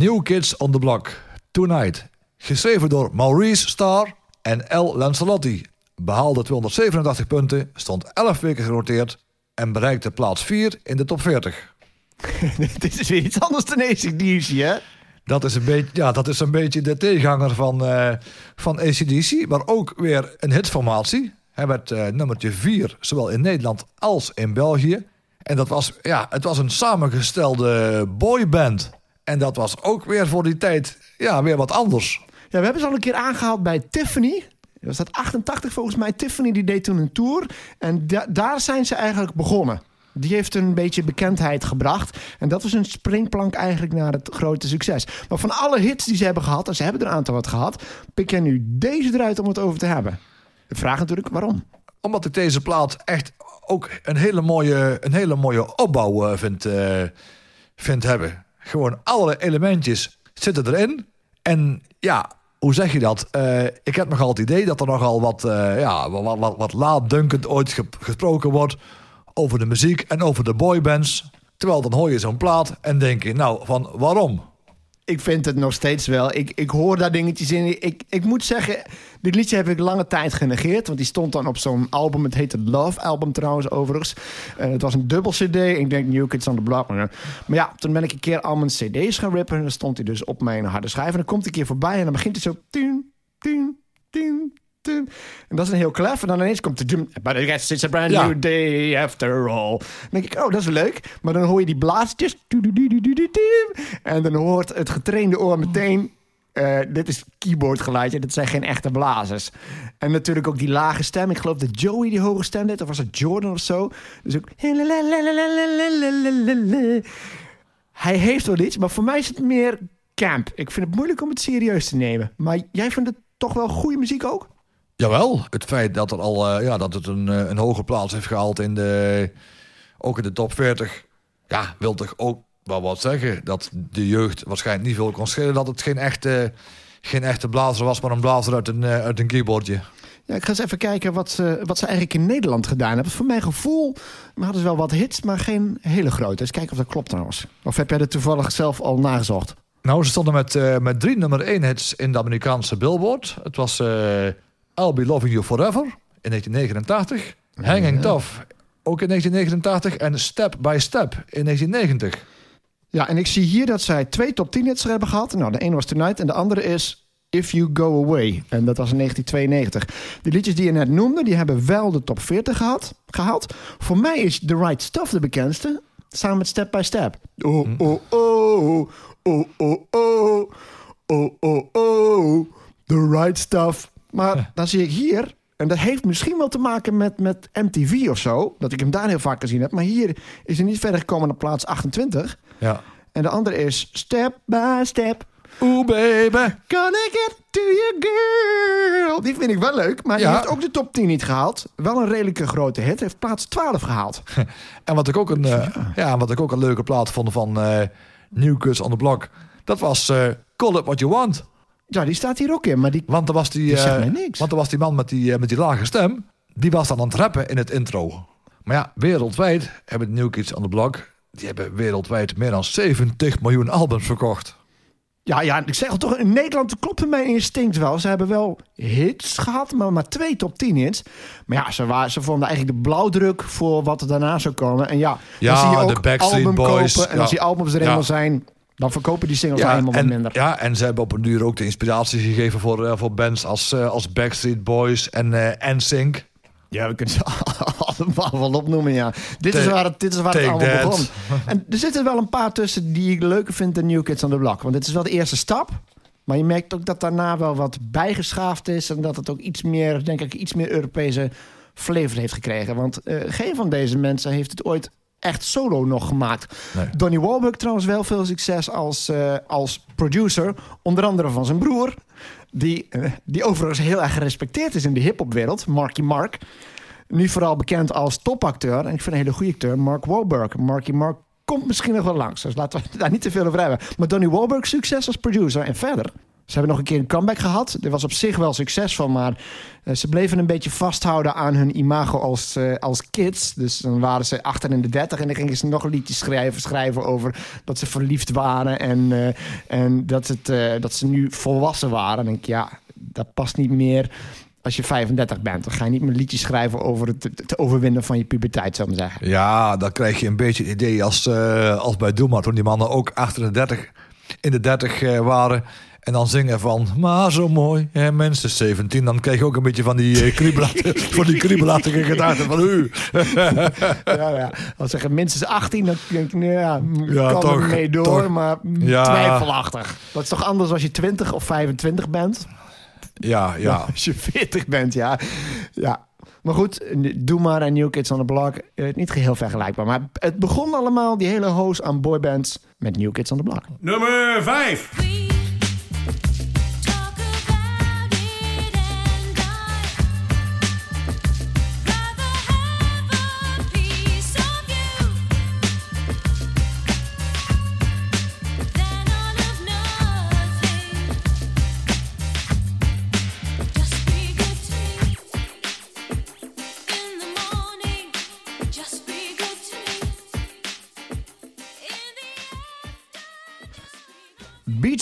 New Kids on the Block, Tonight. Geschreven door Maurice Starr en L. Lancelotti. Behaalde 287 punten, stond 11 weken genoteerd en bereikte plaats 4 in de top 40. [LAUGHS] Dit is weer iets anders dan ACDC, hè? Dat is een beetje, ja, dat is een beetje de tegenhanger van, eh van ACDC, maar ook weer een hitformatie. Hij werd eh, nummertje 4, zowel in Nederland als in België. En dat was, ja, het was een samengestelde boyband. En dat was ook weer voor die tijd ja, weer wat anders. Ja, we hebben ze al een keer aangehaald bij Tiffany. Was dat 88 volgens mij? Tiffany die deed toen een tour. En da- daar zijn ze eigenlijk begonnen. Die heeft een beetje bekendheid gebracht. En dat was een springplank eigenlijk naar het grote succes. Maar van alle hits die ze hebben gehad, en ze hebben er een aantal wat gehad, pik jij nu deze eruit om het over te hebben. De vraag natuurlijk waarom. Omdat ik deze plaat echt ook een hele mooie, een hele mooie opbouw eh, vind, eh, vind hebben. Gewoon alle elementjes zitten erin. En ja, hoe zeg je dat? Eh, ik heb nogal het idee dat er nogal wat, eh, ja, wat, wat, wat laatdunkend ooit ge- gesproken wordt over de muziek en over de boybands. Terwijl dan hoor je zo'n plaat en denk je, nou, van waarom? Ik vind het nog steeds wel. Ik, ik hoor daar dingetjes in. Ik, ik moet zeggen, dit liedje heb ik lange tijd genegeerd. Want die stond dan op zo'n album. Het heette Love Album trouwens, overigens. Eh, het was een dubbel cd. Ik denk New Kids on the Block. Maar ja, toen ben ik een keer al mijn cd's gaan rippen. En dan stond hij dus op mijn harde schijf. En dan komt hij een keer voorbij en dan begint hij zo... Tien, tien, tien. En dat is een heel klef. En dan ineens komt de... dum- But I guess it's a brand Ja. new day after all. Dan denk ik, oh, dat is leuk. Maar dan hoor je die blaasjes. En dan hoort het getrainde oor meteen... eh, dit is keyboardgeluidje, dit zijn geen echte blazers. En natuurlijk ook die lage stem. Ik geloof dat Joey die hoge stem deed, of was het Jordan of zo. Dus ook... Hij heeft wel iets, maar voor mij is het meer camp. Ik vind het moeilijk om het serieus te nemen. Maar jij vindt het toch wel goede muziek ook? Jawel, het feit dat, er al, eh, ja, dat het een, eh, een hoge plaats heeft gehaald in de, ook in de top 40. Ja, wil toch ook wel wat zeggen. Dat de jeugd waarschijnlijk niet veel kon schelen. Dat het geen echte, geen echte blazer was, maar een blazer uit een, eh, uit een keyboardje. Ja, ik ga eens even kijken wat ze, wat ze eigenlijk in Nederland gedaan hebben. Voor mijn gevoel hadden ze wel wat hits, maar geen hele grote. Eens kijken of dat klopt trouwens. Of heb jij dat toevallig zelf al nagezocht? Nou, ze stonden met, met drie nummer 1 hits in de Amerikaanse Billboard. Het was I'll Be Loving You Forever in 1989. Hanging Tough ook in 1989. En Step by Step in 1990. Ja, en ik zie hier dat zij twee top 10 hits hebben gehad. Nou, de ene was Tonight en de andere is If You Go Away. En dat was in 1992. Die liedjes die je net noemde, die hebben wel de top 40 gehad, gehaald. Voor mij is The Right Stuff de bekendste. Samen met Step by Step. Oh, oh, oh. Oh, oh, oh. Oh, oh, oh. The Right Stuff. Maar dan zie ik hier... En dat heeft misschien wel te maken met, met MTV of zo. Dat ik hem daar heel vaak gezien heb. Maar hier is hij niet verder gekomen dan plaats 28. Ja. En de andere is Step by Step. Oeh, baby. Gonna get to you, girl. Die vind ik wel leuk. Maar die Ja. heeft ook de top 10 niet gehaald. Wel een redelijke grote hit. Heeft plaats 12 gehaald. [LAUGHS] En wat ik ook een, eh, ja, wat ik ook een leuke plaat vond van eh New Kids on the Block. Dat was eh, Call It What You Want. Ja, die staat hier ook in. Maar die... Want er was die, Die zegt eh, mij niks. Want er was die man met die, eh, met die lage stem. Die was dan aan het rappen in het intro. Maar ja, wereldwijd hebben de New Kids on the Block... die hebben wereldwijd meer dan 70 miljoen albums verkocht. Ja, ja, ik zeg al toch, in Nederland klopt mijn instinct wel. Ze hebben wel hits gehad, maar maar twee top 10 hits. Maar ja, ze, waren, ze vonden eigenlijk de blauwdruk voor wat er daarna zou komen. En ja, Ja, dan zie je de ook Backstreet album Boys, kopen. En ja. als die albums er Ja. eenmaal zijn, dan verkopen die singles Ja, helemaal en, minder. ja, en ze hebben op een duur ook de inspiratie gegeven voor, eh, voor bands als, eh, als Backstreet Boys en eh NSYNC. Ja, we kunnen ze [LAUGHS] allemaal wel opnoemen, ja. Dit is waar het, dit is waar het allemaal that. begon. En er zitten wel een paar tussen die ik leuker vind dan New Kids on the Block. Want dit is wel de eerste stap. Maar je merkt ook dat daarna wel wat bijgeschaafd is. En dat het ook iets meer, denk ik, iets meer Europese flavor heeft gekregen. Want geen van deze mensen heeft het ooit echt solo nog gemaakt. Nee. Donnie Wahlberg trouwens wel veel succes als, eh, als producer. Onder andere van zijn broer. Die, eh, die overigens heel erg gerespecteerd is in de hip-hopwereld. Marky Mark. Nu vooral bekend als topacteur. En ik vind een hele goede acteur. Mark Wahlberg. Marky Mark komt misschien nog wel langs. Dus laten we [LAUGHS] daar niet te veel over hebben. Maar Donnie Wahlberg succes als producer. En verder. Ze hebben nog een keer een comeback gehad. Dit was op zich wel succesvol, maar eh, ze bleven een beetje vasthouden aan hun imago als, eh, als kids. Dus dan waren ze achter in de dertig en dan gingen ze nog liedjes schrijven, schrijven over dat ze verliefd waren en, eh, en dat, het, dat ze nu volwassen waren. Dan denk ik, ja, dat past niet meer als je 35 bent. Dan ga je niet meer liedjes schrijven over het, het overwinnen van je puberteit, zou ik zeggen. Ja, dan krijg je een beetje het idee als, als bij Doe Maar. Toen die mannen ook achter de 30, in de 30 eh, waren. En dan zingen van, maar zo mooi, hè, mensen 17. Dan krijg je ook een beetje van die uh, kriebelachtige, [LAUGHS] van die kriebelachtige gedachten van u. [LAUGHS] ja, ja. Als zeggen minstens 18, dan denk ik, nou ja, Ja, kan toch, er mee door, toch. maar Ja. twijfelachtig. Dat is toch anders als je 20 of 25 bent? Ja, ja. Als je 40 bent, ja. ja. Maar goed, Doe maar en New Kids on the Block, eh, niet geheel vergelijkbaar. Maar het begon allemaal, die hele hoos aan boybands, met New Kids on the Block. Nummer 5. We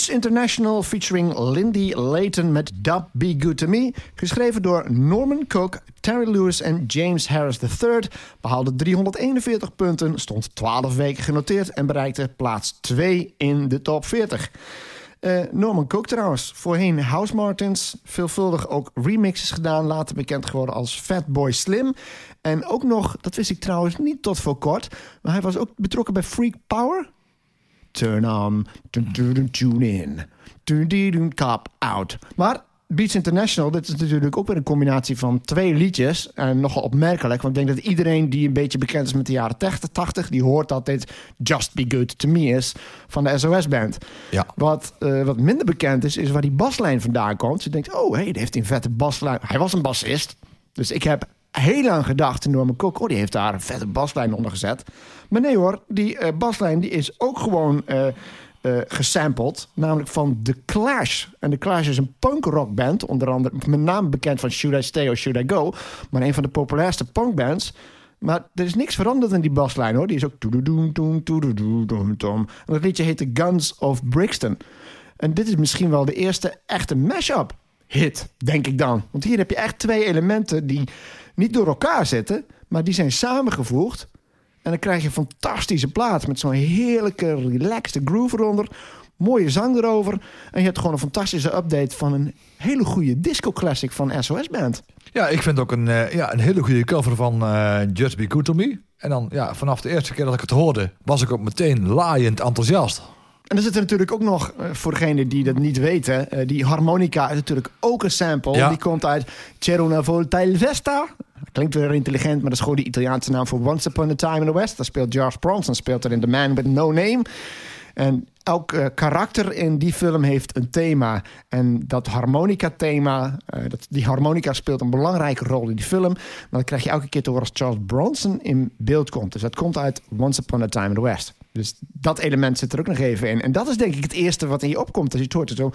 International featuring Lindy Layton met Dub Be Good To Me. Geschreven door Norman Cook, Terry Lewis en James Harris III. Behaalde 341 punten, stond 12 weken genoteerd... en bereikte plaats 2 in de top 40. Eh, Norman Cook trouwens, voorheen House Martins. Veelvuldig ook remixes gedaan, later bekend geworden als Fatboy Slim. En ook nog, dat wist ik trouwens niet tot voor kort... maar hij was ook betrokken bij Freak Power... Turn on, tun- tun- tun- tune in, tun- die- doen, cop out. Maar Beats International, dit is natuurlijk ook weer een combinatie van twee liedjes. En nogal opmerkelijk, want ik denk dat iedereen die een beetje bekend is met de jaren 80, 80 die hoort dat dit Just Be Good To Me is van de SOS-band. Ja. Wat, eh, wat minder bekend is, is waar die baslijn vandaan komt. Je denkt, oh, hey, die heeft een vette baslijn. Hij was een bassist. Dus ik heb heel lang gedacht, Norman Cook, oh, die heeft daar een vette baslijn onder gezet. Maar nee hoor, die eh, baslijn die is ook gewoon eh, gesampled. Namelijk van The Clash. En The Clash is een punkrockband. Onder andere, met name bekend van Should I Stay or Should I Go. Maar een van de populairste punkbands. Maar er is niks veranderd in die baslijn hoor. Die is ook... En dat liedje heet The Guns of Brixton. En dit is misschien wel de eerste echte mashup hit, denk ik dan. Want hier heb je echt twee elementen die niet door elkaar zitten, maar die zijn samengevoegd. En dan krijg je een fantastische plaat met zo'n heerlijke, relaxed groove eronder. Mooie zang erover. En je hebt gewoon een fantastische update van een hele goede disco classic van SOS Band. Ja, ik vind ook een, eh, ja, een hele goede cover van eh, Just Be Good To Me. En dan, ja, vanaf de eerste keer dat ik het hoorde, was ik ook meteen laaiend enthousiast. En er zit er natuurlijk ook nog, eh, voor degenen die dat niet weten, eh, die harmonica is natuurlijk ook een sample. Ja. Die komt uit C'era una volta il Vesta. Klinkt weer intelligent, maar dat is gewoon de Italiaanse naam voor Once Upon a Time in the West. Daar speelt Charles Bronson, speelt er in The Man With No Name. En elk eh, karakter in die film heeft een thema. En dat harmonica-thema, dat, die harmonica speelt een belangrijke rol in die film. Maar dat krijg je elke keer te horen als Charles Bronson in beeld komt. Dus dat komt uit Once Upon a Time in the West. Dus dat element zit er ook nog even in. En dat is denk ik het eerste wat in je opkomt als je het hoort. Zo.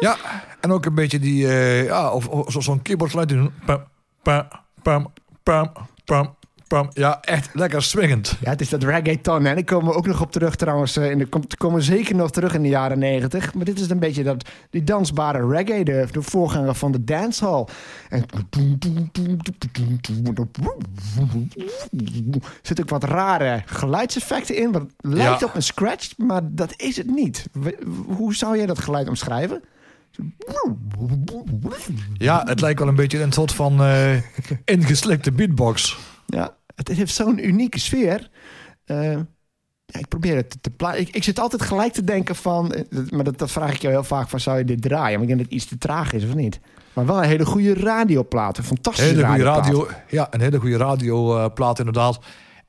Ja, en ook een beetje die, eh, ja, of, of zo- zo'n keyboardgeluid. Pam, pam, pam, pam, pam, pam. Ja, echt lekker swingend. Ja, het is dat reggaeton. En daar komen we ook nog op terug trouwens. eh, In de, komen we zeker nog terug in de jaren negentig. Maar dit is een beetje dat, die dansbare reggae. De, de voorganger van de dancehall. En er zitten ook wat rare geluidseffecten in. Wat lijkt Ja. op een scratch, maar dat is het niet. Hoe zou jij dat geluid omschrijven? Ja, het lijkt wel een beetje een soort van eh, ingeslikte beatbox. Ja, het heeft zo'n unieke sfeer. Eh, ja, ik probeer het te, te pla- Ik, ik zit altijd gelijk te denken van... eh, Maar dat, dat vraag ik jou heel vaak van... Zou je dit draaien? Maar ik denk dat het iets te traag is, of niet? Maar wel een hele goede radioplaat. Een fantastische Hele goede radio. Ja, een hele goede radioplaat inderdaad.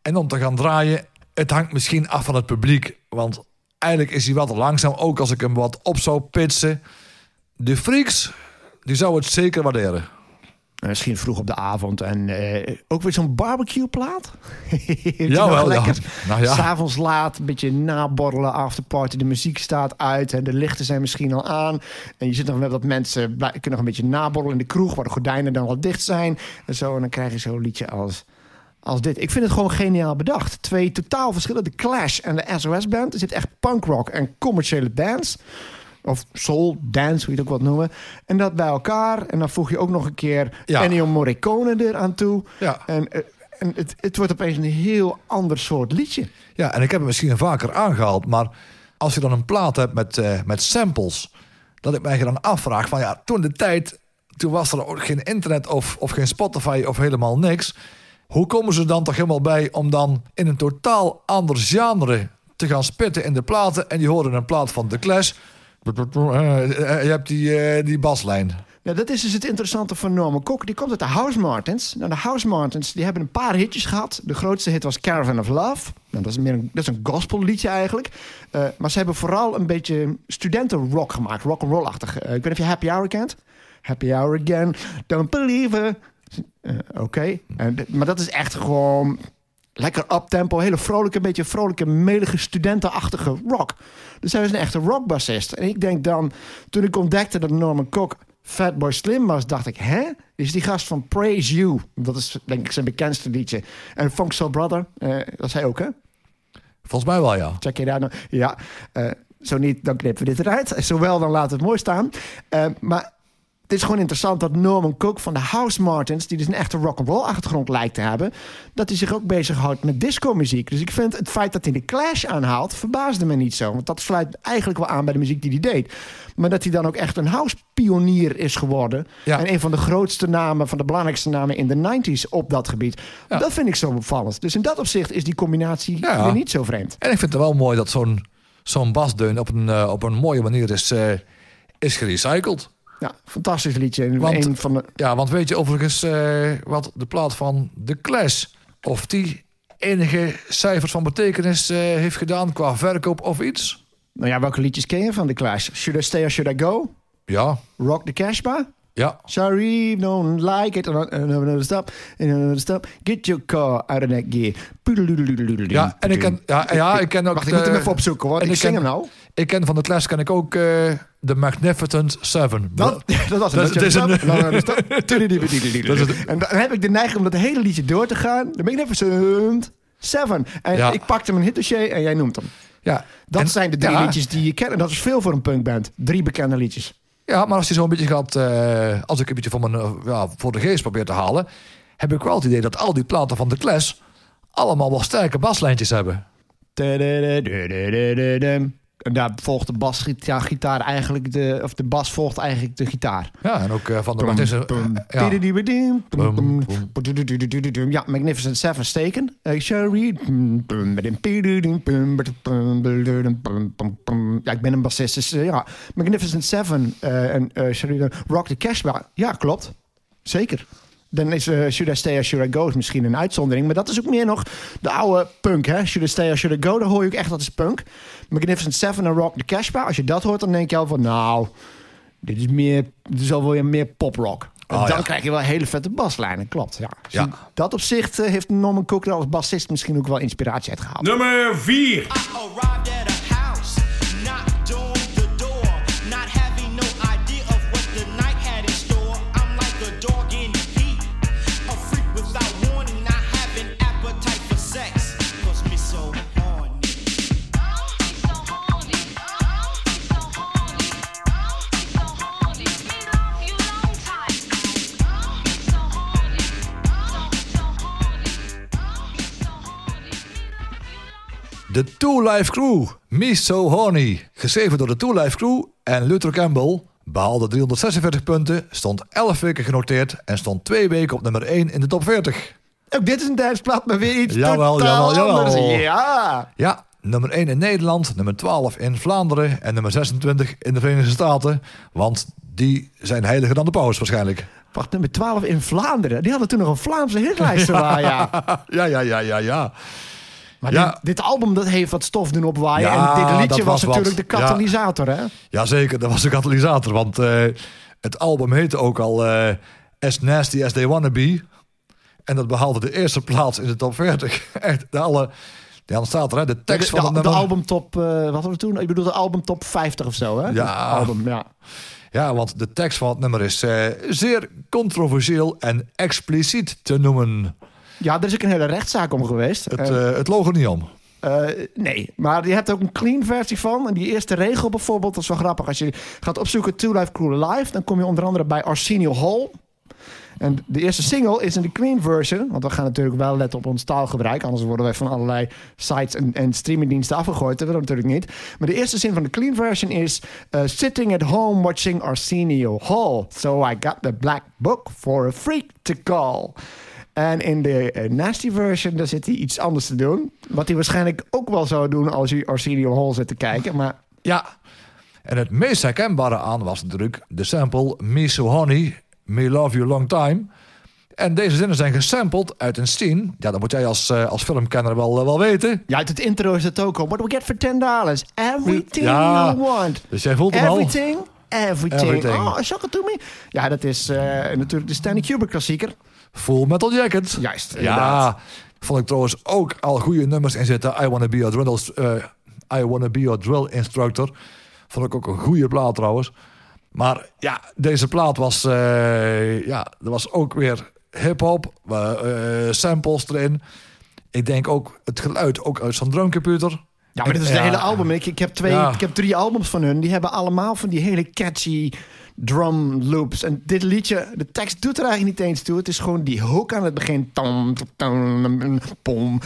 En om te gaan draaien, het hangt misschien af van het publiek. Want eigenlijk is hij wat langzaam. Ook als ik hem wat op zou pitsen. De freaks, die zou het zeker waarderen. Eh, Misschien vroeg op de avond. En eh, ook weer zo'n barbecue plaat. [LAUGHS] Jawel, ja. lekker. Nou ja. S'avonds laat, een beetje naborrelen, afterparty. De muziek staat uit en de lichten zijn misschien al aan. En je zit nog met wat mensen, kunnen nog een beetje naborrelen in de kroeg... waar de gordijnen dan al dicht zijn. En zo, en dan krijg je zo'n liedje als, als dit. Ik vind het gewoon geniaal bedacht. Twee totaal verschillende Clash en de SOS-band. Er zit echt punkrock en commerciële dance... Of soul, dance, hoe je het ook wilt noemen. En dat bij elkaar. En dan voeg je ook nog een keer Ja. Ennio Morricone eraan toe. Ja. En, eh, en het, het wordt opeens een heel ander soort liedje. Ja, en ik heb het misschien vaker aangehaald, maar als je dan een plaat hebt met, eh, met samples, dat ik mij dan afvraag van ja, toen de tijd, toen was er ook geen internet of, of geen Spotify of helemaal niks. Hoe komen ze dan toch helemaal bij om dan in een totaal ander genre te gaan spitten in de platen? En die horen een plaat van The Clash. Eh, Je hebt die, eh, die baslijn. Dat is dus het interessante van Norman Cook. Die komt uit de House Martins. Nou, de House Martins die hebben een paar hitjes gehad. De grootste hit was Caravan of Love. Nou, dat is meer een, dat is een gospelliedje eigenlijk. Eh, maar ze hebben vooral een beetje studentenrock gemaakt. Rock and roll-achtig. Eh, ik weet niet of je Happy Hour kent. Happy Hour again. Don't believe it. Eh, Oké. Maar dat is echt gewoon lekker uptempo. Hele vrolijke, beetje vrolijke, melige, studentenachtige rock. Dus hij is een echte rockbassist. En ik denk dan, toen ik ontdekte dat Norman Cook Fatboy Slim was, dacht ik, hè? Is die gast van Praise You? Dat is denk ik zijn bekendste liedje. En Funk Soul Brother, eh, dat is hij ook, hè? Volgens mij wel, ja. Check je daar nou? Ja, eh, zo niet, dan knippen we dit eruit. Zowel, dan laat het mooi staan. Eh, maar het is gewoon interessant dat Norman Cook van de House Martins... die dus een echte rock'n'roll achtergrond lijkt te hebben... dat hij zich ook bezighoudt met disco-muziek. Dus ik vind het feit dat hij de Clash aanhaalt... verbaasde me niet zo. Want dat sluit eigenlijk wel aan bij de muziek die hij deed. Maar dat hij dan ook echt een house-pionier is geworden... Ja. en een van de grootste namen, van de belangrijkste namen... in de 90s op dat gebied. Ja. Dat vind ik zo opvallend. Dus in dat opzicht is die combinatie Ja. weer niet zo vreemd. En ik vind het wel mooi dat zo'n zo'n basdeun op een, eh, op een mooie manier is, eh, is gerecycled. Ja, fantastisch liedje. En Want- een van de, Ja, want weet je overigens eh, wat de plaat van The Clash... of die enige cijfers van betekenis eh, heeft gedaan qua verkoop of iets? nou ja, welke liedjes ken je van The Clash? Should I Stay or Should I Go? Ja, Rock the Cashba? Ja. Sorry, don't like it. Another stop. Another stop. Get your car out of that gear. Ja, en ik ken, ja, ja, ik ken ook... Wacht, ik moet hem de- even opzoeken hoor. en Ik, zing hem nou. Ik ken van The Clash ken ik ook The Magnificent Seven. Dat, dat was het. Dat is- het. En dan heb ik de neiging om dat hele liedje door te gaan. Ik Magnificent Seven. En ik pakte mijn hitdossier en jij noemt hem. Ja, Dat zijn de drie liedjes die je kent. En dat is veel voor een punkband. Drie bekende liedjes. Ja, maar als je zo'n beetje gaat... eh, als ik een beetje van mijn, eh, ja, voor de geest probeer te halen... heb ik wel het idee dat al die platen van The Clash... allemaal wel sterke baslijntjes hebben. En daar volgt de basgitaar gitaar eigenlijk de, of de bas volgt eigenlijk de gitaar. Ja, en ook eh, van de Magnificent... ja. Bum, Magnificent Seven steken. Eh, Sherry. Ja, ik ben een bassist. Dus eh, ja, Magnificent Seven eh, en eh, Sherry, Rock the Cash. Ja, klopt. Zeker. Dan is eh, Should I Stay or Should I Go is misschien een uitzondering. Maar dat is ook meer nog de oude punk. Hè? Should I Stay or Should I Go, dan hoor je ook echt dat is punk. Magnificent Seven en Rock the Cash Bar. Als je dat hoort, dan denk je al van... Nou, dit is, meer, dit is al weer meer poprock. En Oh, dan ja. krijg je wel hele vette baslijnen. Klopt, ja. Dus Ja. in dat opzicht eh, heeft Norman Cook er als bassist misschien ook wel inspiratie uit gehaald. Nummer 4. De Two Life Crew, Me So Horny. Geschreven door de Two Life Crew en Luther Campbell. Behaalde 346 punten, stond 11 weken genoteerd... en stond twee weken op nummer 1 in de top 40. Ook dit is een Duitsplaat, maar weer iets Jawel, totaal jawel, jawel. anders. Ja. Ja, nummer 1 in Nederland, nummer 12 in Vlaanderen... en nummer 26 in de Verenigde Staten. Want die zijn heiliger dan de paus waarschijnlijk. Wacht, nummer 12 in Vlaanderen. Die hadden toen nog een Vlaamse hitlijst. [LAUGHS] ja. Ja, ja, ja, ja, ja. Maar Ja. dit, dit album dat heeft wat stof doen opwaaien. Ja, en dit liedje was, wat. natuurlijk de Ja. katalysator, hè? Jazeker, dat was de katalysator. Want eh, het album heette ook al eh, As Nasty As They Wanna Be. En dat behaalde de eerste plaats in de top 40. [LAUGHS] Echt, de alle... Ja, dan staat er, hè, de tekst de, van het de, de nummer. albumtop, eh wat hadden we toen? Ik bedoel de albumtop 50 of zo, hè? Ja. Album, ja. Ja, want de tekst van het nummer is zeer controversieel en expliciet te noemen. Ja, er is ook een hele rechtszaak om geweest. Het, eh, het loog er niet om. eh, nee, maar je hebt ook een clean versie van. En die eerste regel bijvoorbeeld, dat is wel grappig. Als je gaat opzoeken Two Life Crew Live, dan kom je onder andere bij Arsenio Hall. En de eerste single is in de clean version. Want we gaan natuurlijk wel letten op ons taalgebruik. Anders worden wij van allerlei sites en, en streamingdiensten afgegooid. Dat willen we natuurlijk niet. Maar de eerste zin van de clean version is... uh, Sitting at home watching Arsenio Hall. So I got the black book for a freak to call. En in de eh, nasty version, daar zit hij iets anders te doen. Wat hij waarschijnlijk ook wel zou doen als hij Arsenio Hall zit te kijken. Maar Ja. En het meest herkenbare aan was natuurlijk de sample Me So Honey, Me Love You Long Time. En deze zinnen zijn gesampled uit een scene. Ja, dat moet jij als, eh, als filmkenner wel, eh, wel weten. ja, uit het intro is het ook al. What do we get for 10 dollars? Everything Ja. you want. Dus jij voelt hem al. Everything, everything. Everything. Oh, shock it to me. Ja, dat is natuurlijk de Stanley Kubrick klassieker. Full Metal Jacket. Juist, Ja, vond ik trouwens ook al goede nummers in zitten. I Wanna Be Your Drill, eh, I wanna be your drill Instructor. Vond ik ook een goede plaat trouwens. Maar ja, deze plaat was, eh, ja, er was ook weer hip-hop, eh, samples erin. Ik denk ook het geluid ook uit zo'n drumcomputer. Ja, maar dit is de hele album. Ik, ik, heb twee, Ja. ik heb drie albums van hun. Die hebben allemaal van die hele catchy drum loops. En dit liedje, de tekst doet er eigenlijk niet eens toe. Het is gewoon die hook aan het begin. Tom, tom, tom, pom,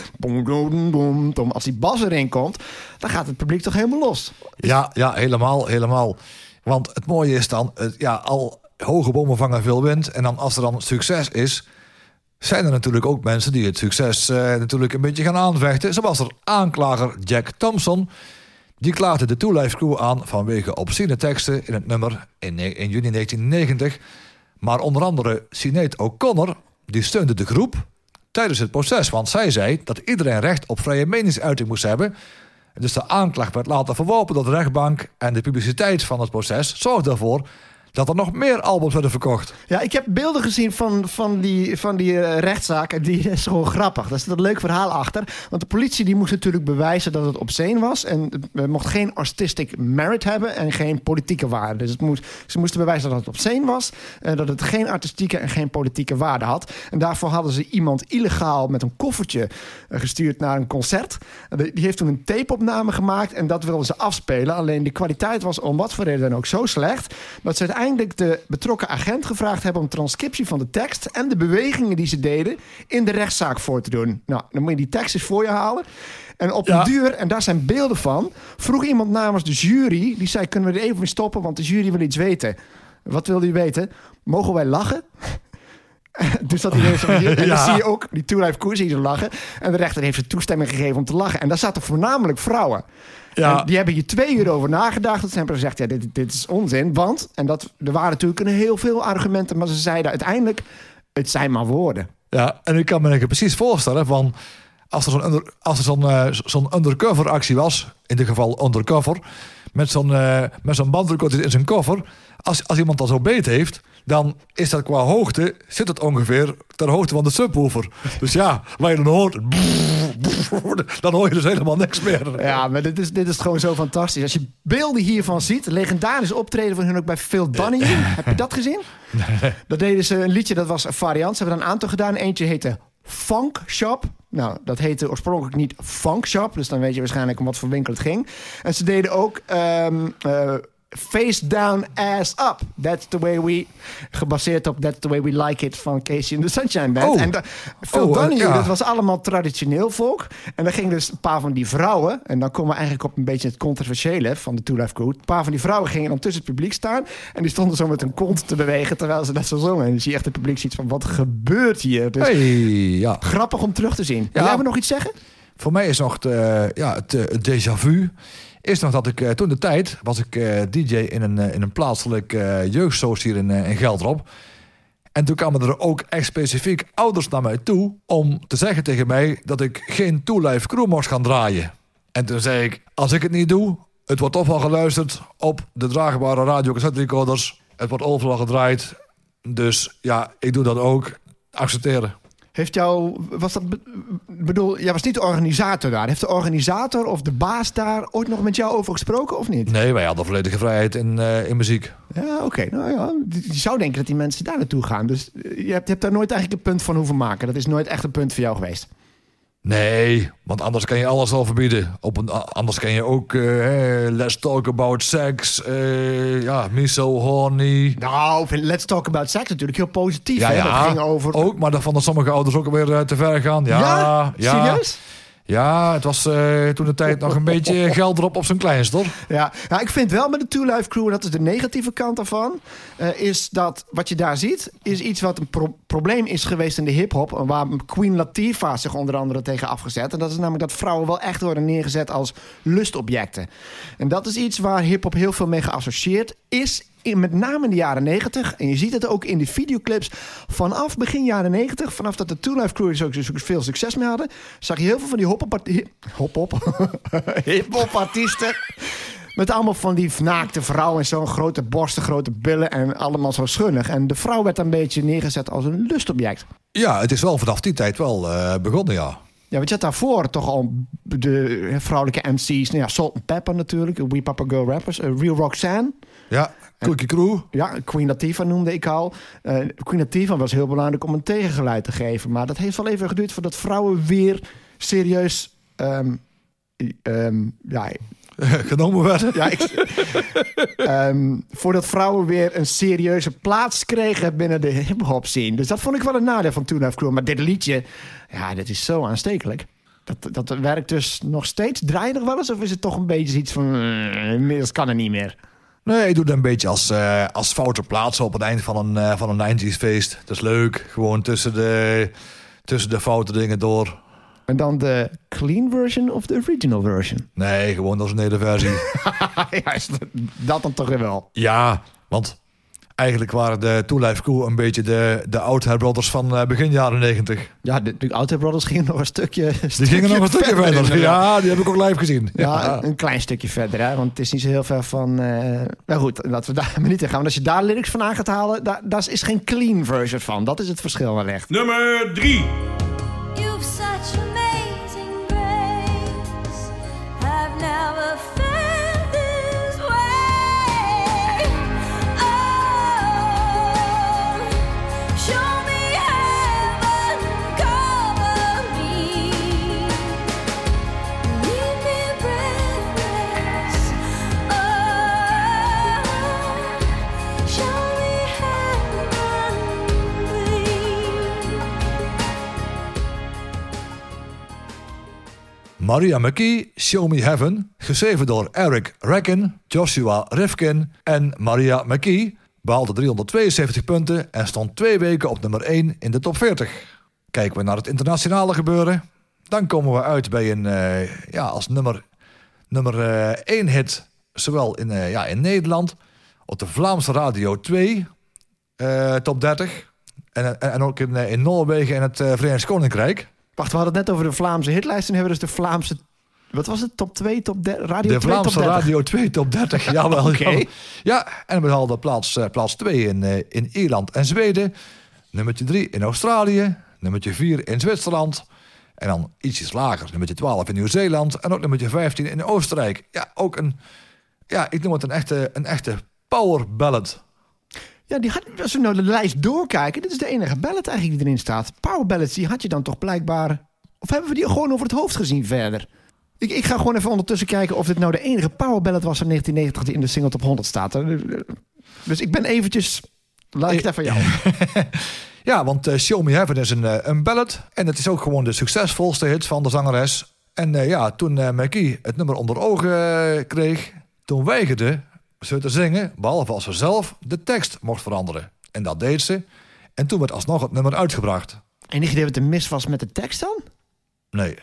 pom, tom. Als die bas erin komt, dan gaat het publiek toch helemaal los. Ja, ja, helemaal, helemaal. Want het mooie is dan, ja, al hoge bomen vangen veel wind. En dan als er dan succes is, zijn er natuurlijk ook mensen die het succes eh, natuurlijk een beetje gaan aanvechten. Zoals er aanklager Jack Thompson. Die klaagde de Two Life Crew aan vanwege obscene teksten in het nummer in, in juni 1990. Maar onder andere Sinead O'Connor, die steunde de groep tijdens het proces. Want zij zei dat iedereen recht op vrije meningsuiting moest hebben. Dus de aanklacht werd later verworpen door de rechtbank. En de publiciteit van het proces zorgde ervoor dat er nog meer albums werden verkocht. Ja, ik heb beelden gezien van, van die, van die eh, rechtszaak. En die [LAUGHS] is gewoon grappig. Daar zit een leuk verhaal achter. Want de politie die moest natuurlijk bewijzen dat het obscene was. En mocht geen artistic merit hebben en geen politieke waarde. Dus het moest, ze moesten bewijzen dat het obscene was. En dat het geen artistieke en geen politieke waarde had. En daarvoor hadden ze iemand illegaal met een koffertje eh, gestuurd naar een concert. Die heeft toen een tapeopname gemaakt. En dat wilden ze afspelen. Alleen de kwaliteit was om wat voor reden dan ook zo slecht. Dat ze uiteindelijk de betrokken agent gevraagd hebben om transcriptie van de tekst en de bewegingen die ze deden in de rechtszaak voor te doen. Nou, dan moet je die tekst eens voor je halen. En op Ja. een duur, en daar zijn beelden van, vroeg iemand namens de jury, die zei: Kunnen we er even mee stoppen? Want de jury wil iets weten. Wat wil u weten? Mogen wij lachen? [LAUGHS] dus dat iedereen zo hier. En dan [LAUGHS] Ja. zie je ook die Two Life je zo lachen. En de rechter heeft ze toestemming gegeven om te lachen. En daar zaten voornamelijk vrouwen. Ja. En die hebben hier twee uur over nagedacht. Dat ze hebben gezegd, ja, dit, dit is onzin. Want, en dat, er waren natuurlijk een heel veel argumenten... maar ze zeiden uiteindelijk, het zijn maar woorden. Ja, en ik kan me precies voorstellen van... als er zo'n under, als er zo'n eh, zo'n undercover actie was... in dit geval undercover... met zo'n eh, met zo'n bandrecorder in zijn koffer... Als, als iemand dat zo beet heeft... dan is dat qua hoogte... zit het ongeveer ter hoogte van de subwoofer. Dus ja, waar je dan hoort... dan hoor je dus helemaal niks meer. Ja, maar dit is, dit is gewoon zo fantastisch. Als je beelden hiervan ziet, legendarisch optreden van hun ook bij Phil Donahue. Heb je dat gezien? Dat deden ze een liedje, dat was een variant. Ze hebben er een aantal gedaan. Eentje heette Funk Shop. Nou, dat heette oorspronkelijk niet Funk Shop. Dus dan weet je waarschijnlijk om wat voor winkel het ging. En ze deden ook ehm, eh, Face down, ass up. That's the way we... Gebaseerd op That's the way we like it van Casey and the Sunshine Band. Oh. En da- Phil Oh, eh, Donahue, ja. dat was allemaal traditioneel volk. En dan gingen dus een paar van die vrouwen... En dan komen we eigenlijk op een beetje het controversiële van de Two Life Crew. Een paar van die vrouwen gingen dan tussen het publiek staan. En die stonden zo met hun kont te bewegen terwijl ze dat zo zongen. En dan zie je echt het publiek ziet van, wat gebeurt hier? Dus Hey, ja. grappig om terug te zien. Wil jij me nog iets zeggen? Voor mij is nog de, ja, het, eh, het déjà vu. Is nog dat ik eh, toen de tijd was ik eh, DJ in een, eh, in een plaatselijk jeugdsoos hier in, in Geldrop. En toen kwamen er ook echt specifiek ouders naar mij toe om te zeggen tegen mij dat ik geen Two Life Crew moest gaan draaien. En toen zei ik, als ik het niet doe, het wordt toch wel geluisterd op de draagbare radio recorders. Het wordt overal gedraaid. Dus ja, ik doe dat ook. Accepteren. Heeft jou, was dat, be- bedoel, jij was niet de organisator daar. Heeft de organisator of de baas daar ooit nog met jou over gesproken of niet? Nee, wij hadden volledige vrijheid in, eh, in muziek. Ja, oké. Nou ja, je zou denken dat die mensen daar naartoe gaan. Dus eh, je hebt, je hebt daar nooit eigenlijk een punt van hoeven maken. Dat is nooit echt een punt voor jou geweest. Nee, want anders kan je alles al verbieden. Op een, anders kan je ook eh, let's talk about sex. eh, ja, me so horny. Nou, Let's Talk About Sex natuurlijk heel positief. Ja, hè? ja. Dat ging over... Ook, maar dat vonden sommige ouders ook weer eh, te ver gaan. Ja, ja. Serieus? Ja, het was eh, toen de tijd nog een beetje geld erop op zijn kleinst, hoor. Ja, ja, ik vind wel met de Two Life Crew, en dat is de negatieve kant daarvan, eh, is dat wat je daar ziet, is iets wat een pro- probleem is geweest in de hip-hop. Waar Queen Latifah zich onder andere tegen afgezet. En dat is namelijk dat vrouwen wel echt worden neergezet als lustobjecten. En dat is iets waar hip-hop heel veel mee geassocieerd is. In, met name in de jaren 90. En je ziet het ook in de videoclips. Vanaf begin jaren 90, vanaf dat de Two Life Crew ook zo veel succes mee hadden, zag je heel veel van die hop-hop [LAUGHS] hop-hop hip-hop artiesten. Met allemaal van die naakte vrouwen en zo'n grote borsten, grote billen en allemaal zo schunnig. En de vrouw werd een beetje neergezet als een lustobject. Ja, het is wel vanaf die tijd wel eh, begonnen, ja. Ja, want je had daarvoor toch al de vrouwelijke MC's. Nou ja, Salt and Pepper natuurlijk, We Papa Girl Rappers. eh, Real Roxanne. Ja, Cookie Crew. Ja, Queen Latifah noemde ik al. Eh, Queen Latifah was heel belangrijk om een tegengeluid te geven. Maar dat heeft wel even geduurd voordat vrouwen weer serieus... ehm, ehm, ja, [LAUGHS] genomen werden. ja, ik, [LAUGHS] Ehm, voordat vrouwen weer een serieuze plaats kregen binnen de hip-hop scene. Dus dat vond ik wel een nadeel van Life Crew. Maar dit liedje, ja, dit is zo aanstekelijk. Dat, dat werkt dus nog steeds. Draai nog wel eens? Of is het toch een beetje iets van. eh, inmiddels kan het niet meer? Nee, ik doe het een beetje als, eh, als foute plaatsen op het eind van een, eh, van een 90s feest. Dat is leuk. Gewoon tussen de, tussen de foute dingen door. En dan de clean version of de original version? Nee, gewoon als een hele versie. [LAUGHS] ja, dat- dat dan toch weer wel. ja, want eigenlijk waren de Two Life Crew een beetje de, de Oud Brothers van eh, begin jaren 90. Ja, de, de Outer Brothers gingen nog een stukje. Die gingen nog een stukje verder. Ja, die heb ik ook live gezien. Ja, een klein stukje verder, hè? want het is niet zo heel ver van. eh nou goed, laten we daar [LAUGHS] maar niet in gaan. Want als je daar lyrics van aan gaat halen, daar, daar is geen clean version van. Dat is het verschil wellicht. Nummer 3. You've Maria McKee, Show Me Heaven, geschreven door Eric Recken, Joshua Rifkin en Maria McKee, behaalde 372 punten en stond twee weken op nummer 1 in de top 40. Kijken we naar het internationale gebeuren, dan komen we uit bij een, eh, ja, als nummer, nummer 1 hit, zowel in, eh, ja, in Nederland, op de Vlaamse Radio 2, eh, top 30, en, en, ook in, eh, in Noorwegen en het eh, Verenigd Koninkrijk. Wacht, we hadden het net over de Vlaamse hitlijst. En hebben we dus de Vlaamse. Wat was het? Top 2, top 30? Radio De 2, top Vlaamse 30. Radio 2 top 30. [LAUGHS] Jawel. Oké. jawel. Ja, en we hadden plaats, eh, plaats 2 in, eh, in Ierland en Zweden. Nummertje 3 in Australië. Nummertje 4 in Zwitserland. En dan ietsjes lager. Nummertje 12 in Nieuw-Zeeland. En ook nummertje 15 in Oostenrijk. Ja, ook een... Ja, ik noem het een echte, een echte power ballad. Ja, die had, als we nou de lijst doorkijken, dit is de enige ballad eigenlijk die erin staat. Power ballads, die had je dan toch blijkbaar... Of hebben we die gewoon over het hoofd gezien verder? Ik, ik ga gewoon even ondertussen kijken of dit nou de enige power ballad was van 1990 die in de single top 100 staat. Dus ik ben eventjes... Laat ik het even jou. [LAUGHS] Ja, want eh, Show Me Heaven is een, eh, een ballad. En het is ook gewoon de succesvolste hit van de zangeres. En eh, ja, toen McKee het nummer onder ogen kreeg... toen weigerde ze te zingen... behalve als ze zelf de tekst mocht veranderen. En dat deed ze. En toen werd alsnog het nummer uitgebracht. Enig idee wat er mis was met de tekst dan? Nee.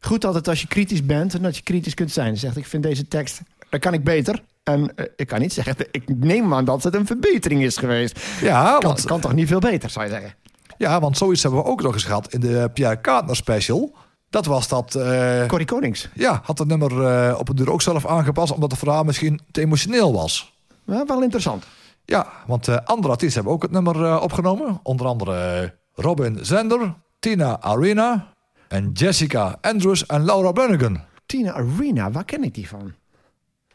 Goed altijd als je kritisch bent en dat je kritisch kunt zijn. Zegt ik vind deze tekst, dat kan ik beter. En eh, ik kan niet zeggen, [LAUGHS] ik neem aan dat het een verbetering is geweest. Ja, Kan, want, kan toch niet veel beter, zou je zeggen. ja, want zoiets hebben we ook nog eens gehad in de Pierre Kaatner special. Dat was dat... eh, Corrie Konings. ja, had het nummer eh, op een duur ook zelf aangepast... omdat het verhaal misschien te emotioneel was. Ja, wel interessant. Ja, want eh, andere artiesten hebben ook het nummer opgenomen. Onder andere Robin Zender, Tina Arena en Jessica Andrews en Laura Branigan. Tina Arena, waar ken ik die van?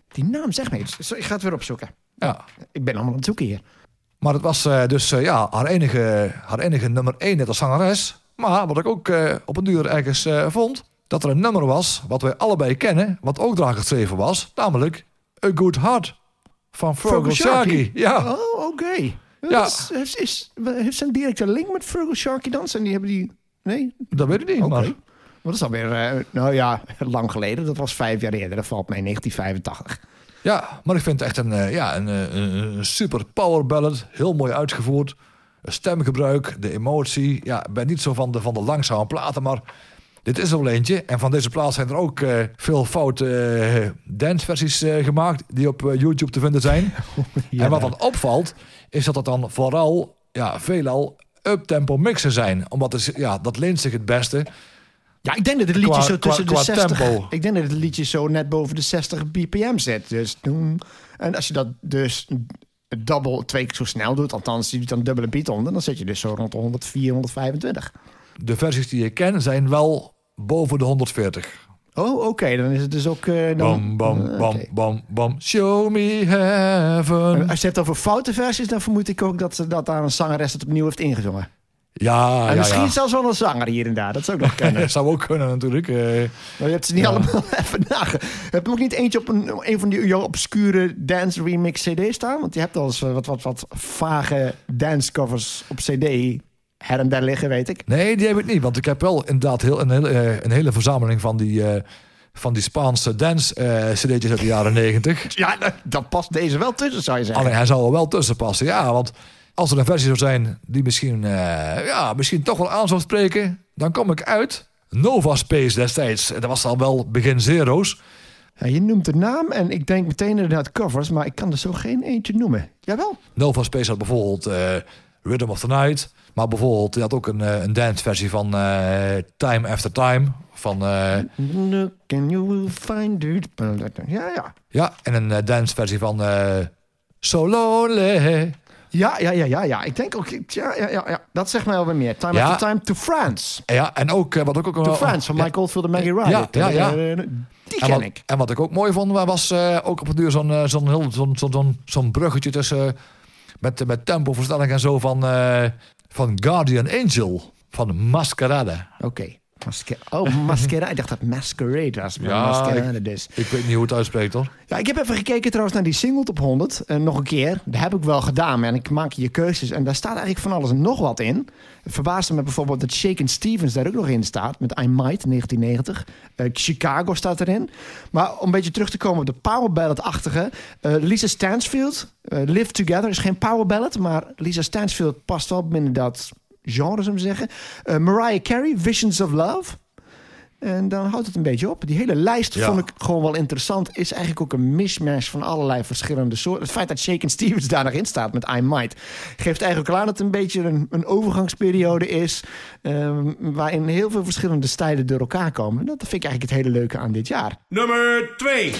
Die naam zegt me iets. Ik ga het weer opzoeken. Ja. Ik ben allemaal aan het zoeken hier. Maar het was dus ja, haar, enige, haar enige nummer 1 net als zangeres. Maar wat ik ook eh, op een duur ergens eh, vond... dat er een nummer was wat wij allebei kennen... wat ook daar geschreven was, namelijk A Good Heart van Fergal. Ja. Oh, oké. Ja. Is, is, is, heeft directe link met Fergal Sharkey dan? En die hebben die... Nee? Dat weet ik niet, maar... Maar dat is alweer, eh, nou ja, lang geleden. Dat was vijf jaar eerder. Dat valt mij 1985. Ja, maar ik vind het echt een, ja, een, een, een super power ballad. Heel mooi uitgevoerd. Stemgebruik, de emotie. Ja, ik ben niet zo van de, van de langzame platen, maar dit is er wel eentje. En van deze plaat zijn er ook eh, veel foute eh, danceversies eh, gemaakt die op YouTube te vinden zijn. [LAUGHS] En wat dan opvalt, is dat het dan vooral ja, veelal uptempo mixen zijn. Omdat het, ja, dat leent zich het beste. Ja, ik denk dat het liedje Qua- zo tussen qua- de qua 60... tempo. Ik denk dat het liedje zo net boven de 60 bpm zit. Dus, doen- en als je dat dus double twee keer zo snel doet... althans, je doet dan dubbele beat onder... dan zit je dus zo rond de 104, 125. De versies die ik ken zijn wel boven de 140. Oh, oké. dan is het dus ook... eh, dan, Bam, bam, eh, bam, bam, bam. Show me heaven. Als je het over foute versies, dan vermoed ik ook dat, ze, dat daar een zangeres het opnieuw heeft ingezongen. Ja, en misschien ja. zelfs wel een zanger hier en daar. Dat zou ook nog kunnen. Dat [LAUGHS] zou ook kunnen natuurlijk. Maar je hebt ze niet Ja. allemaal [LAUGHS] even nage. Heb je ook niet eentje op een, een van die jouw obscure dance remix CD staan? Want je hebt al eens eh, wat, wat, wat vage dance covers op CD her en der liggen, weet ik. Nee, die heb ik niet. Want ik heb wel inderdaad heel, een, hele, eh, een hele verzameling van die, van die Spaanse dance eh cd'tjes uit de jaren negentig. Ja, dat- dat past deze wel tussen, zou je zeggen. Alleen hij zou er wel tussen passen. Ja, want als er een versie zou zijn die misschien, eh, ja, misschien toch wel aan zou spreken... dan kom ik uit Nova Space destijds. En dat was al wel begin zero's. Ja, je noemt de naam en ik denk meteen inderdaad covers, maar ik kan er zo geen eentje noemen. Jawel. Nova Space had bijvoorbeeld eh, Rhythm of the Night. Maar bijvoorbeeld, die had ook een, eh, een danceversie van Time After Time. Van, eh, Look and you will find it. Ja, ja. ja, en een danceversie van So Lonely. Ja, ja, ja, ja, ja. Ik denk ook, ja, ja, ja, ja. dat zegt mij alweer meer. Time Ja. after time to France. En Ja, en ook, eh, wat ik ook... To France van Mike Oldfield en Maggie Ryan. Ja, ja, ja. Die En ken wat, ik. en wat ik ook mooi vond, was eh, ook op het duur zo'n eh, zo'n zo'n zo'n bruggetje tussen... eh, met, met tempoverstelling en zo van, eh, van Guardian Angel. Van Masquerade. Oké. Masque- oh, Masquerade. Ik dacht dat Masquerade was. Maar Ja, dus. Ik weet niet hoe het uitspreekt hoor. Ja, ik heb even gekeken trouwens naar die single top 100. En nog een keer. Dat heb ik wel gedaan. En ik maak je keuzes. En daar staat eigenlijk van alles en nog wat in. Het verbaasde me bijvoorbeeld dat Shaken Stevens daar ook nog in staat. Met I Might 1990. Eh, Chicago staat erin. Maar om een beetje terug te komen op de power ballad-achtige. eh, Lisa Stansfield. eh, Live Together is geen power ballad. Maar Lisa Stansfield past wel binnen dat genre, zou ik zeggen. Eh, Mariah Carey, Visions of Love. En dan houdt het een beetje op. Die hele lijst Ja. vond ik gewoon wel interessant. Is eigenlijk ook een mishmash van allerlei verschillende soorten. Het feit dat Shaken Stevens daar nog in staat met I Might... geeft eigenlijk al aan dat het een beetje een, een overgangsperiode is... ehm, waarin heel veel verschillende stijlen door elkaar komen. Dat vind ik eigenlijk het hele leuke aan dit jaar. Nummer 2.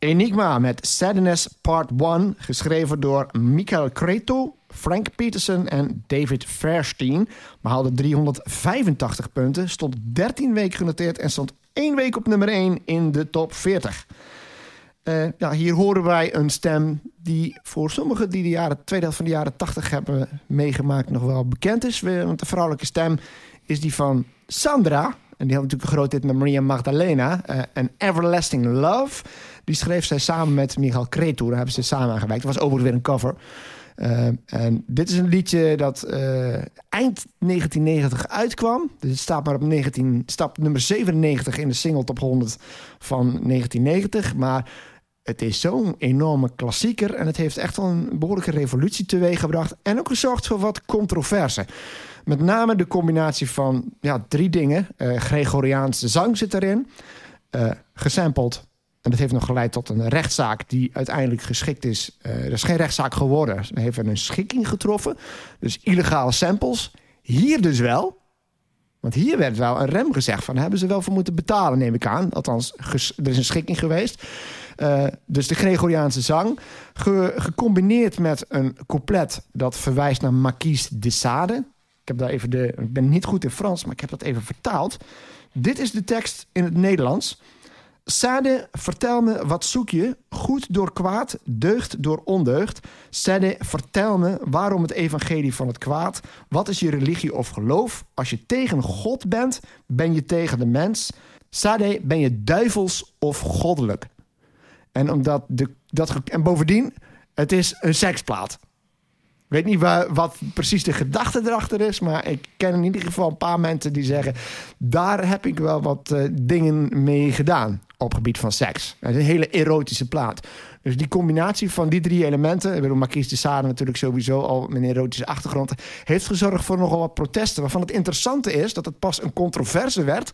Enigma met Sadness Part 1, geschreven door Michael Creto, Frank Peterson en David Fairstein. Maar haalde 385 punten, stond 13 weken genoteerd en stond 1 week op nummer 1 in de top 40. Eh, ja, hier horen wij een stem die voor sommigen die de jaren, tweede helft van de jaren 80 hebben meegemaakt nog wel bekend is. Want de vrouwelijke stem is die van Sandra. En die had natuurlijk een groot hit met Maria Magdalena. eh, en Everlasting Love. Die schreef zij samen met Michael Cretu. Daar hebben ze samen aan gewerkt. Dat was overigens weer een cover. Eh, en dit is een liedje dat eh, eind 1990 uitkwam. Dus het staat maar op 19, stap nummer 97 in de single top 100 van 1990. Maar het is zo'n enorme klassieker. En het heeft echt wel een behoorlijke revolutie teweeggebracht. En ook gezorgd voor wat controverse. Met name de combinatie van ja, drie dingen. Eh, Gregoriaanse zang zit erin. gesampled. En dat heeft nog geleid tot een rechtszaak die uiteindelijk geschikt is. Eh, er is geen rechtszaak geworden. Ze heeft een schikking getroffen. Dus illegale samples. Hier dus wel. Want hier werd wel een rem gezegd van... hebben ze wel voor moeten betalen, neem ik aan. Althans, er is een schikking geweest. Eh, dus de Gregoriaanse zang. Ge- gecombineerd met een couplet dat verwijst naar Marquise de Sade. Ik, heb daar even de, ik ben niet goed in Frans, maar ik heb dat even vertaald. Dit is de tekst in het Nederlands. Sade, vertel me, wat zoek je? Goed door kwaad, deugd door ondeugd. Sade, vertel me, waarom het evangelie van het kwaad? Wat is je religie of geloof? Als je tegen God bent, ben je tegen de mens. Sade, ben je duivels of goddelijk? En, omdat de, dat, en bovendien, het is een seksplaat. Ik weet niet wat precies de gedachte erachter is, maar ik ken in ieder geval een paar mensen die zeggen: daar heb ik wel wat eh, dingen mee gedaan op gebied van seks. Het is een hele erotische plaat. Dus die combinatie van die drie elementen, ik bedoel, Marquise de Sade natuurlijk sowieso al met een erotische achtergrond, heeft gezorgd voor nogal wat protesten. Waarvan het interessante is dat het pas een controverse werd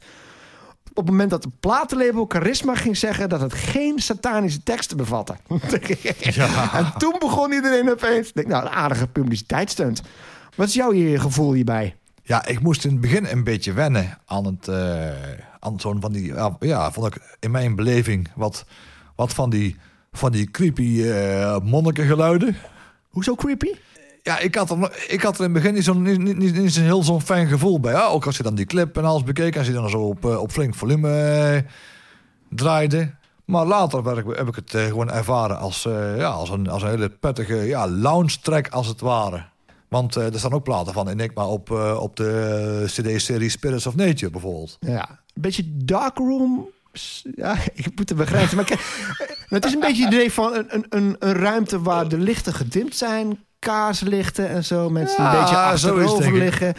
op het moment dat de platenlabel Charisma ging zeggen dat het geen satanische teksten bevatte. [LAUGHS] [LAUGHS] En toen begon iedereen opeens. Denk, nou, een aardige publiciteitsstunt. Wat is jouw hier gevoel hierbij? Ja, ik moest in het begin een beetje wennen aan het, eh zo'n van die, ja, ja, vond ik in mijn beleving wat, wat van die, van die creepy eh monnikengeluiden. Hoezo creepy? Ja, ik had, er, ik had er in het begin niet zo'n niet, niet, niet, zo'n heel zo'n fijn gevoel bij. Ja, ook als je dan die clip en alles bekeek en als je dan zo op, eh, op flink volume eh, draaide. Maar later werd ik, heb ik het gewoon ervaren als, ja, als, een, als een hele prettige ja, lounge track als het ware. Want er staan ook platen van Enigma op, op de CD-serie Spirits of Nature bijvoorbeeld. Ja, een beetje darkroom. Ja, [LAUGHS] ik moet het begrijpen. Maar kijk, [LAUGHS] het is een beetje het idee van een, een, een, een ruimte waar de lichten gedimd zijn. Kaarslichten en zo. Mensen die Ja, een beetje zo is het, achterover denk ik. liggen.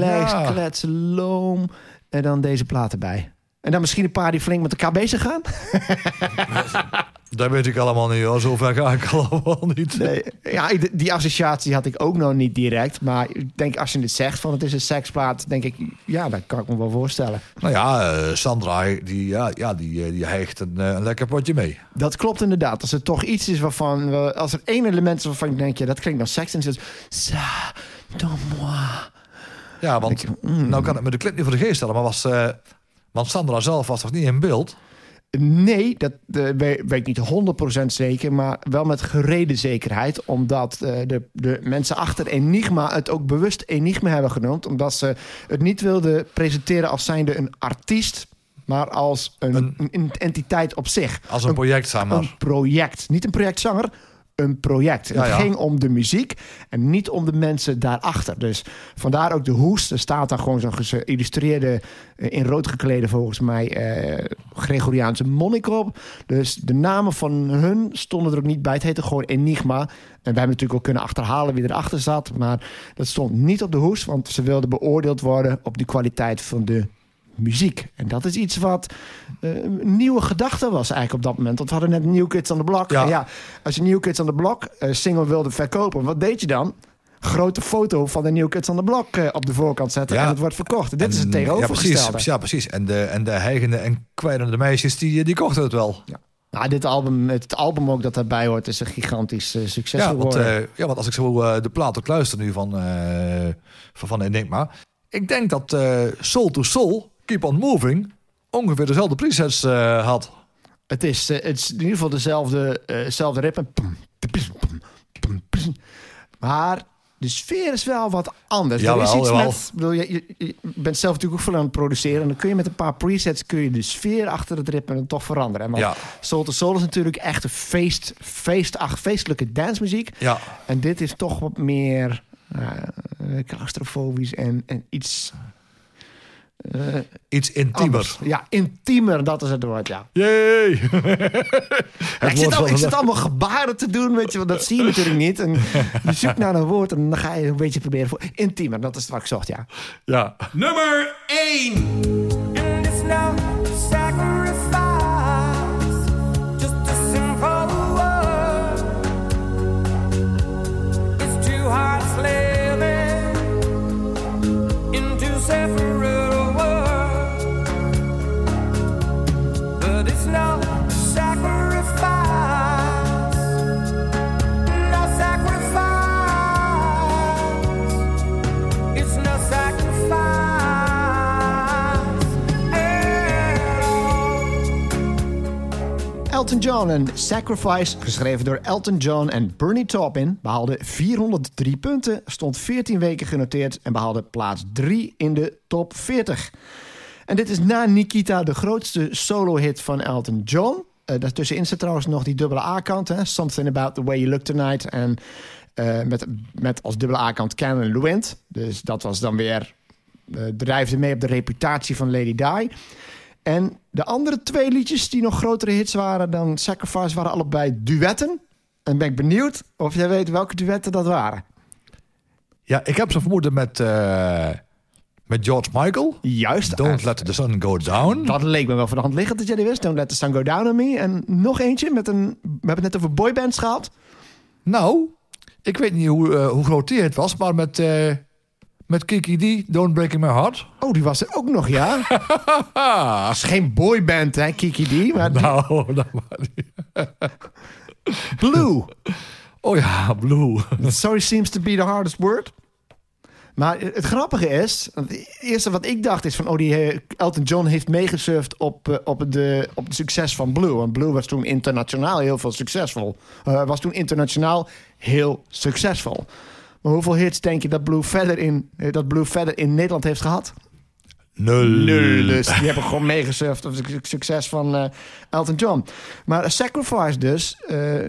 Ja. kletsen, loom. En dan deze platen bij. En dan misschien een paar die flink met elkaar bezig gaan. [LAUGHS] Dat weet ik allemaal niet hoor. Zover ga ik [LAUGHS] allemaal niet. Nee, ja, die associatie had ik ook nog niet direct. Maar ik denk als je het zegt van het is een seksplaat, denk ik, ja, dat kan ik me wel voorstellen. Nou ja, eh, Sandra, die, ja, ja, die, eh, die hijgt een, eh, een lekker potje mee. Dat klopt inderdaad. Als er toch iets is waarvan, we- als er één element is waarvan ik denk, ja, dat klinkt nog seks, en is het, ça, dans moi. Ja, want mm. nou kan ik me de clip niet voor de geest stellen, maar was, want Sandra zelf was toch niet in beeld? Nee, dat eh, weet, ik niet 100% zeker, maar wel met gereden zekerheid. Omdat eh, de, de mensen achter Enigma het ook bewust Enigma hebben genoemd. Omdat ze het niet wilden presenteren als zijnde een artiest, maar als een, Een- een entiteit op zich. Als een project, zeg maar. Een project. Niet een projectzanger, een project. Het ja. ging om de muziek en niet om de mensen daarachter. Dus vandaar ook de hoest. Er staat daar gewoon zo'n geïllustreerde, eh, in rood geklede volgens mij, eh, Gregoriaanse monnik op. Dus de namen van hun stonden er ook niet bij. Het heette gewoon Enigma. En we hebben natuurlijk ook kunnen achterhalen wie erachter zat. Maar dat stond niet op de hoest, want ze wilden beoordeeld worden op de kwaliteit van de muziek. En dat is iets wat eh, een nieuwe gedachte was eigenlijk op dat moment. Want we hadden net New Kids on the Block. Ja. En ja, als je New Kids on the Block eh, single wilde verkopen, wat deed je dan? Grote foto van de New Kids on the Block eh, op de voorkant zetten Ja. en het wordt verkocht. Dit is het En- ja, tegenovergestelde. precies, ja, precies. En de, en de heigende en kwijnende meisjes, die, die kochten het wel. Nou, dit album, het album ook dat daarbij hoort, is een gigantisch succes Ja want, geworden. eh, ja, want als ik zo de plaat ook luister nu van, van, van Enigma... Ik denk dat Soul to Soul, Keep on Moving... ongeveer dezelfde presets eh, had. Het is, eh, het is in ieder geval dezelfde, eh, dezelfde ritme. Maar de sfeer is wel wat anders. Jawel, er is iets jawel. met, bedoel, je, je- je bent zelf natuurlijk ook veel aan het produceren. En dan kun je met een paar presets kun je de sfeer achter het ritme toch veranderen. Want Ja. Soul to Soul is natuurlijk echt een feest, feestach, feestelijke dancemuziek. Ja. En dit is toch wat meer eh, claustrofobisch en, en iets eh, Iets intiemer. anders. Ja, intiemer, dat is het woord, ja. Yay! [LAUGHS] Ja, ik, zit al, ik zit allemaal gebaren te doen, weet je, want dat zie je natuurlijk niet. En je [LAUGHS] zoekt naar een woord en dan ga je een beetje proberen voor intiemer. Dat is wat ik zocht, ja. Ja. Nummer 1. Elton John en Sacrifice, geschreven door Elton John en Bernie Taupin, behaalde 403 punten, stond 14 weken genoteerd en behaalde plaats 3 in de top 40. En dit is na Nikita de grootste solo-hit van Elton John. Eh daartussenin zit trouwens nog die dubbele A-kant? Something About the Way You Look Tonight. En eh, met, met als dubbele A-kant Canon Luent. Dus dat was dan weer, eh drijfde mee op de reputatie van Lady Di. En de andere twee liedjes die nog grotere hits waren dan Sacrifice waren allebei duetten. En ben ik benieuwd of jij weet welke duetten dat waren. Ja, ik heb ze vermoeden met, eh, met George Michael. Juist. Don't let the sun go down. Dat leek me wel voor de hand liggend dat jij die wist. Don't let the sun go down on me. En nog eentje met een... We hebben het net over boybands gehad. Nou, ik weet niet hoe, eh, hoe groot die het was, maar met, eh, met Kiki D, Don't Break In My Heart. Oh, die was er ook nog, ja. [LAUGHS] Dat is geen boyband, hè, Kiki D. Maar Nou, [LAUGHS] dat maar. Blue. Oh ja, Blue. [LAUGHS] Sorry seems to be the hardest word. Maar het grappige is, het eerste wat ik dacht is van, oh, die eh, Elton John heeft meegesurfd op, eh, op, de, op het succes van Blue. Want Blue was toen internationaal heel veel succesvol. Eh, was toen internationaal heel succesvol. Maar hoeveel hits denk je dat Blue verder in, eh, dat Blue verder in Nederland heeft gehad? Nul. Nul. Dus die hebben gewoon meegesurfd op het succes van eh, Elton John. Maar Sacrifice dus, eh,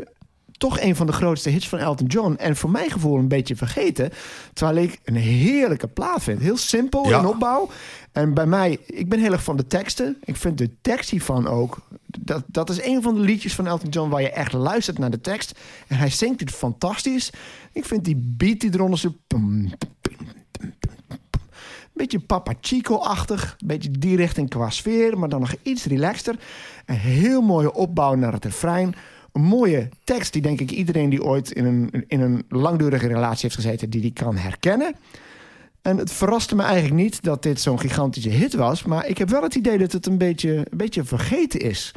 toch een van de grootste hits van Elton John. En voor mijn gevoel een beetje vergeten. Terwijl ik een heerlijke plaat vind. Heel simpel Ja. in opbouw. En bij mij, ik ben heel erg van de teksten. Ik vind de tekst hiervan ook. Dat, dat is een van de liedjes van Elton John waar je echt luistert naar de tekst. En hij zingt het fantastisch. Ik vind die beat die eronder zo. Beetje Papa Chico-achtig. Beetje die richting qua sfeer, maar dan nog iets relaxter. Een heel mooie opbouw naar het refrein. Een mooie tekst die denk ik iedereen die ooit in een, in een langdurige relatie heeft gezeten... die die kan herkennen. En het verraste me eigenlijk niet dat dit zo'n gigantische hit was... maar ik heb wel het idee dat het een beetje, een beetje vergeten is.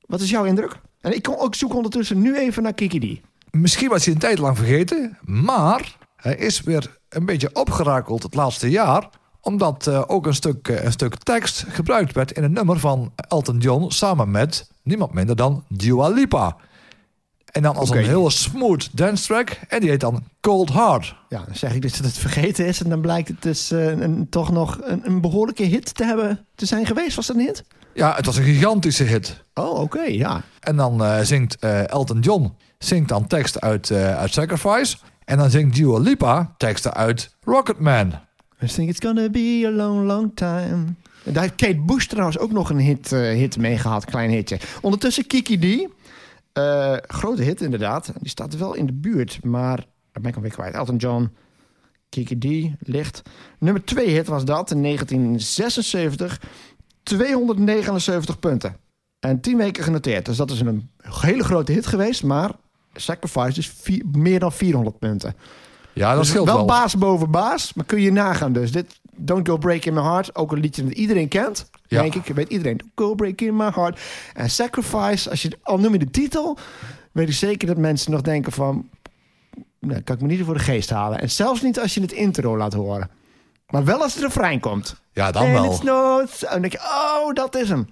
Wat is jouw indruk? En ik, zoek ondertussen nu even naar Kiki D. Misschien was hij een tijd lang vergeten, maar hij is weer een beetje opgerakeld het laatste jaar. Omdat eh, ook een stuk, eh, een stuk tekst gebruikt werd in een nummer van Elton John samen met niemand minder dan Dua Lipa. En dan als een hele smooth dance track. En die heet dan Cold Heart. Ja, dan zeg ik dus dat het vergeten is... en dan blijkt het dus eh, een, toch nog een, een behoorlijke hit te hebben te zijn geweest. Was dat een hit? Ja, het was een gigantische hit. Oh, oké, ja. En dan zingt Elton John zingt dan teksten uit, uit Sacrifice. En dan zingt Dua Lipa teksten uit Rocketman. I think it's gonna be a long, long time. Daar heeft Kate Bush trouwens ook nog een hit, eh, hit mee gehad, klein hitje. Ondertussen Kiki D. Eh, grote hit inderdaad. Die staat wel in de buurt, maar daar ben ik alweer kwijt. Elton John, Kiki D, licht. Nummer 2 hit was dat in 1976. 279 punten. En 10 weken genoteerd. Dus dat is een hele grote hit geweest, maar Sacrifice is meer dan 400 punten. Ja, dat Dus scheelt wel wel. baas boven baas, maar kun je nagaan dus. Dit Don't Go Break In My Heart, ook een liedje dat iedereen kent. Ja. Denk ik, weet iedereen. Don't Go Break In My Heart. En Sacrifice, als je, al noem je de titel... weet ik zeker dat mensen nog denken van... Nee, kan ik me niet voor de geest halen. En zelfs niet als je het intro laat horen. Maar wel als het refrein komt. Ja, dan And wel. it's no... En dan denk je, oh, dat is hem.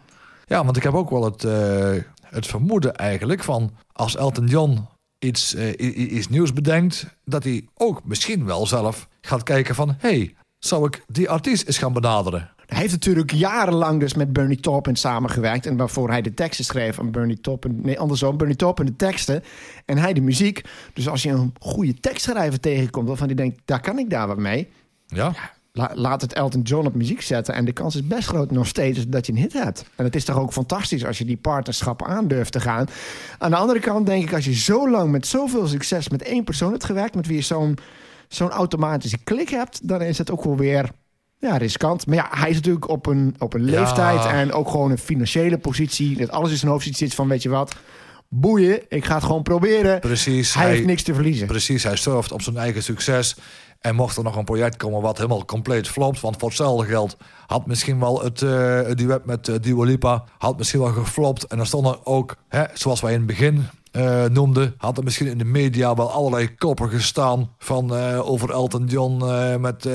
Ja, want ik heb ook wel het, eh, het vermoeden eigenlijk van als Elton John iets, eh, iets nieuws bedenkt, dat hij ook misschien wel zelf gaat kijken van, hey, zou ik die artiest eens gaan benaderen? Hij heeft natuurlijk jarenlang dus met Bernie Taupin samengewerkt. En waarvoor hij de teksten schreef aan Bernie Taupin. Nee, andersom. Bernie Taupin de teksten en hij de muziek. Dus als je een goede tekstschrijver tegenkomt... waarvan die denkt, daar kan ik daar wat mee... Ja, La- laat het Elton John op muziek zetten. En de kans is best groot nog steeds dat je een hit hebt. En het is toch ook fantastisch als je die partnerschappen aandurft te gaan. Aan de andere kant denk ik, als je zo lang met zoveel succes met één persoon hebt gewerkt, met wie je zo'n zo'n automatische klik hebt, dan is het ook wel weer ja, riskant. Maar ja, hij is natuurlijk op een, op een Ja. leeftijd en ook gewoon een financiële positie. Dat alles in zijn hoofd zit van, weet je wat, boeien, ik ga het gewoon proberen. precies. Hij, heeft niks te verliezen. Precies, hij surft op zijn eigen succes. En mocht er nog een project komen wat helemaal compleet flopt... want voor hetzelfde geld had misschien wel het, duet met uh, Lipa... had misschien wel geflopt. En dan stonden ook, hè, zoals wij in het begin eh, noemden... had er misschien in de media wel allerlei koppen gestaan... van over Elton John met...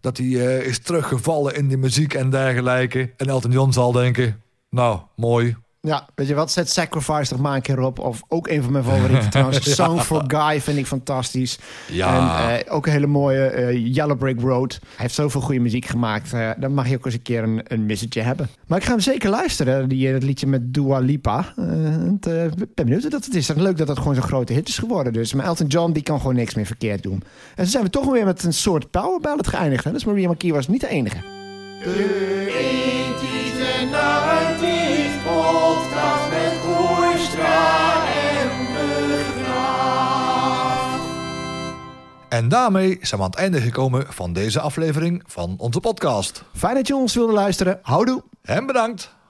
dat hij is teruggevallen in de muziek en dergelijke. En Elton John zal denken... Nou, mooi, Ja, weet je wat? Zet Sacrifice toch maar een keer op. Of ook een van mijn favorieten [LAUGHS] trouwens. Song for Guy vind ik fantastisch. Ja. En eh, ook een hele mooie eh, Yellow Brick Road. Hij heeft zoveel goede muziek gemaakt. eh, dan mag je ook eens een keer een, een missetje hebben. Maar ik ga hem zeker luisteren. Die, dat liedje met Dua Lipa. Eh, het, eh, Ik ben benieuwd wat dat het is. En leuk dat het gewoon zo'n grote hit is geworden. Dus. Maar Elton John die kan gewoon niks meer verkeerd doen. En zo zijn we toch weer met een soort power ballad geëindigd. Hè? Dus Maria McKee was niet de enige. En daarmee zijn we aan het einde gekomen van deze aflevering van onze podcast. Fijn dat je ons wilde luisteren. Houdoe! En bedankt!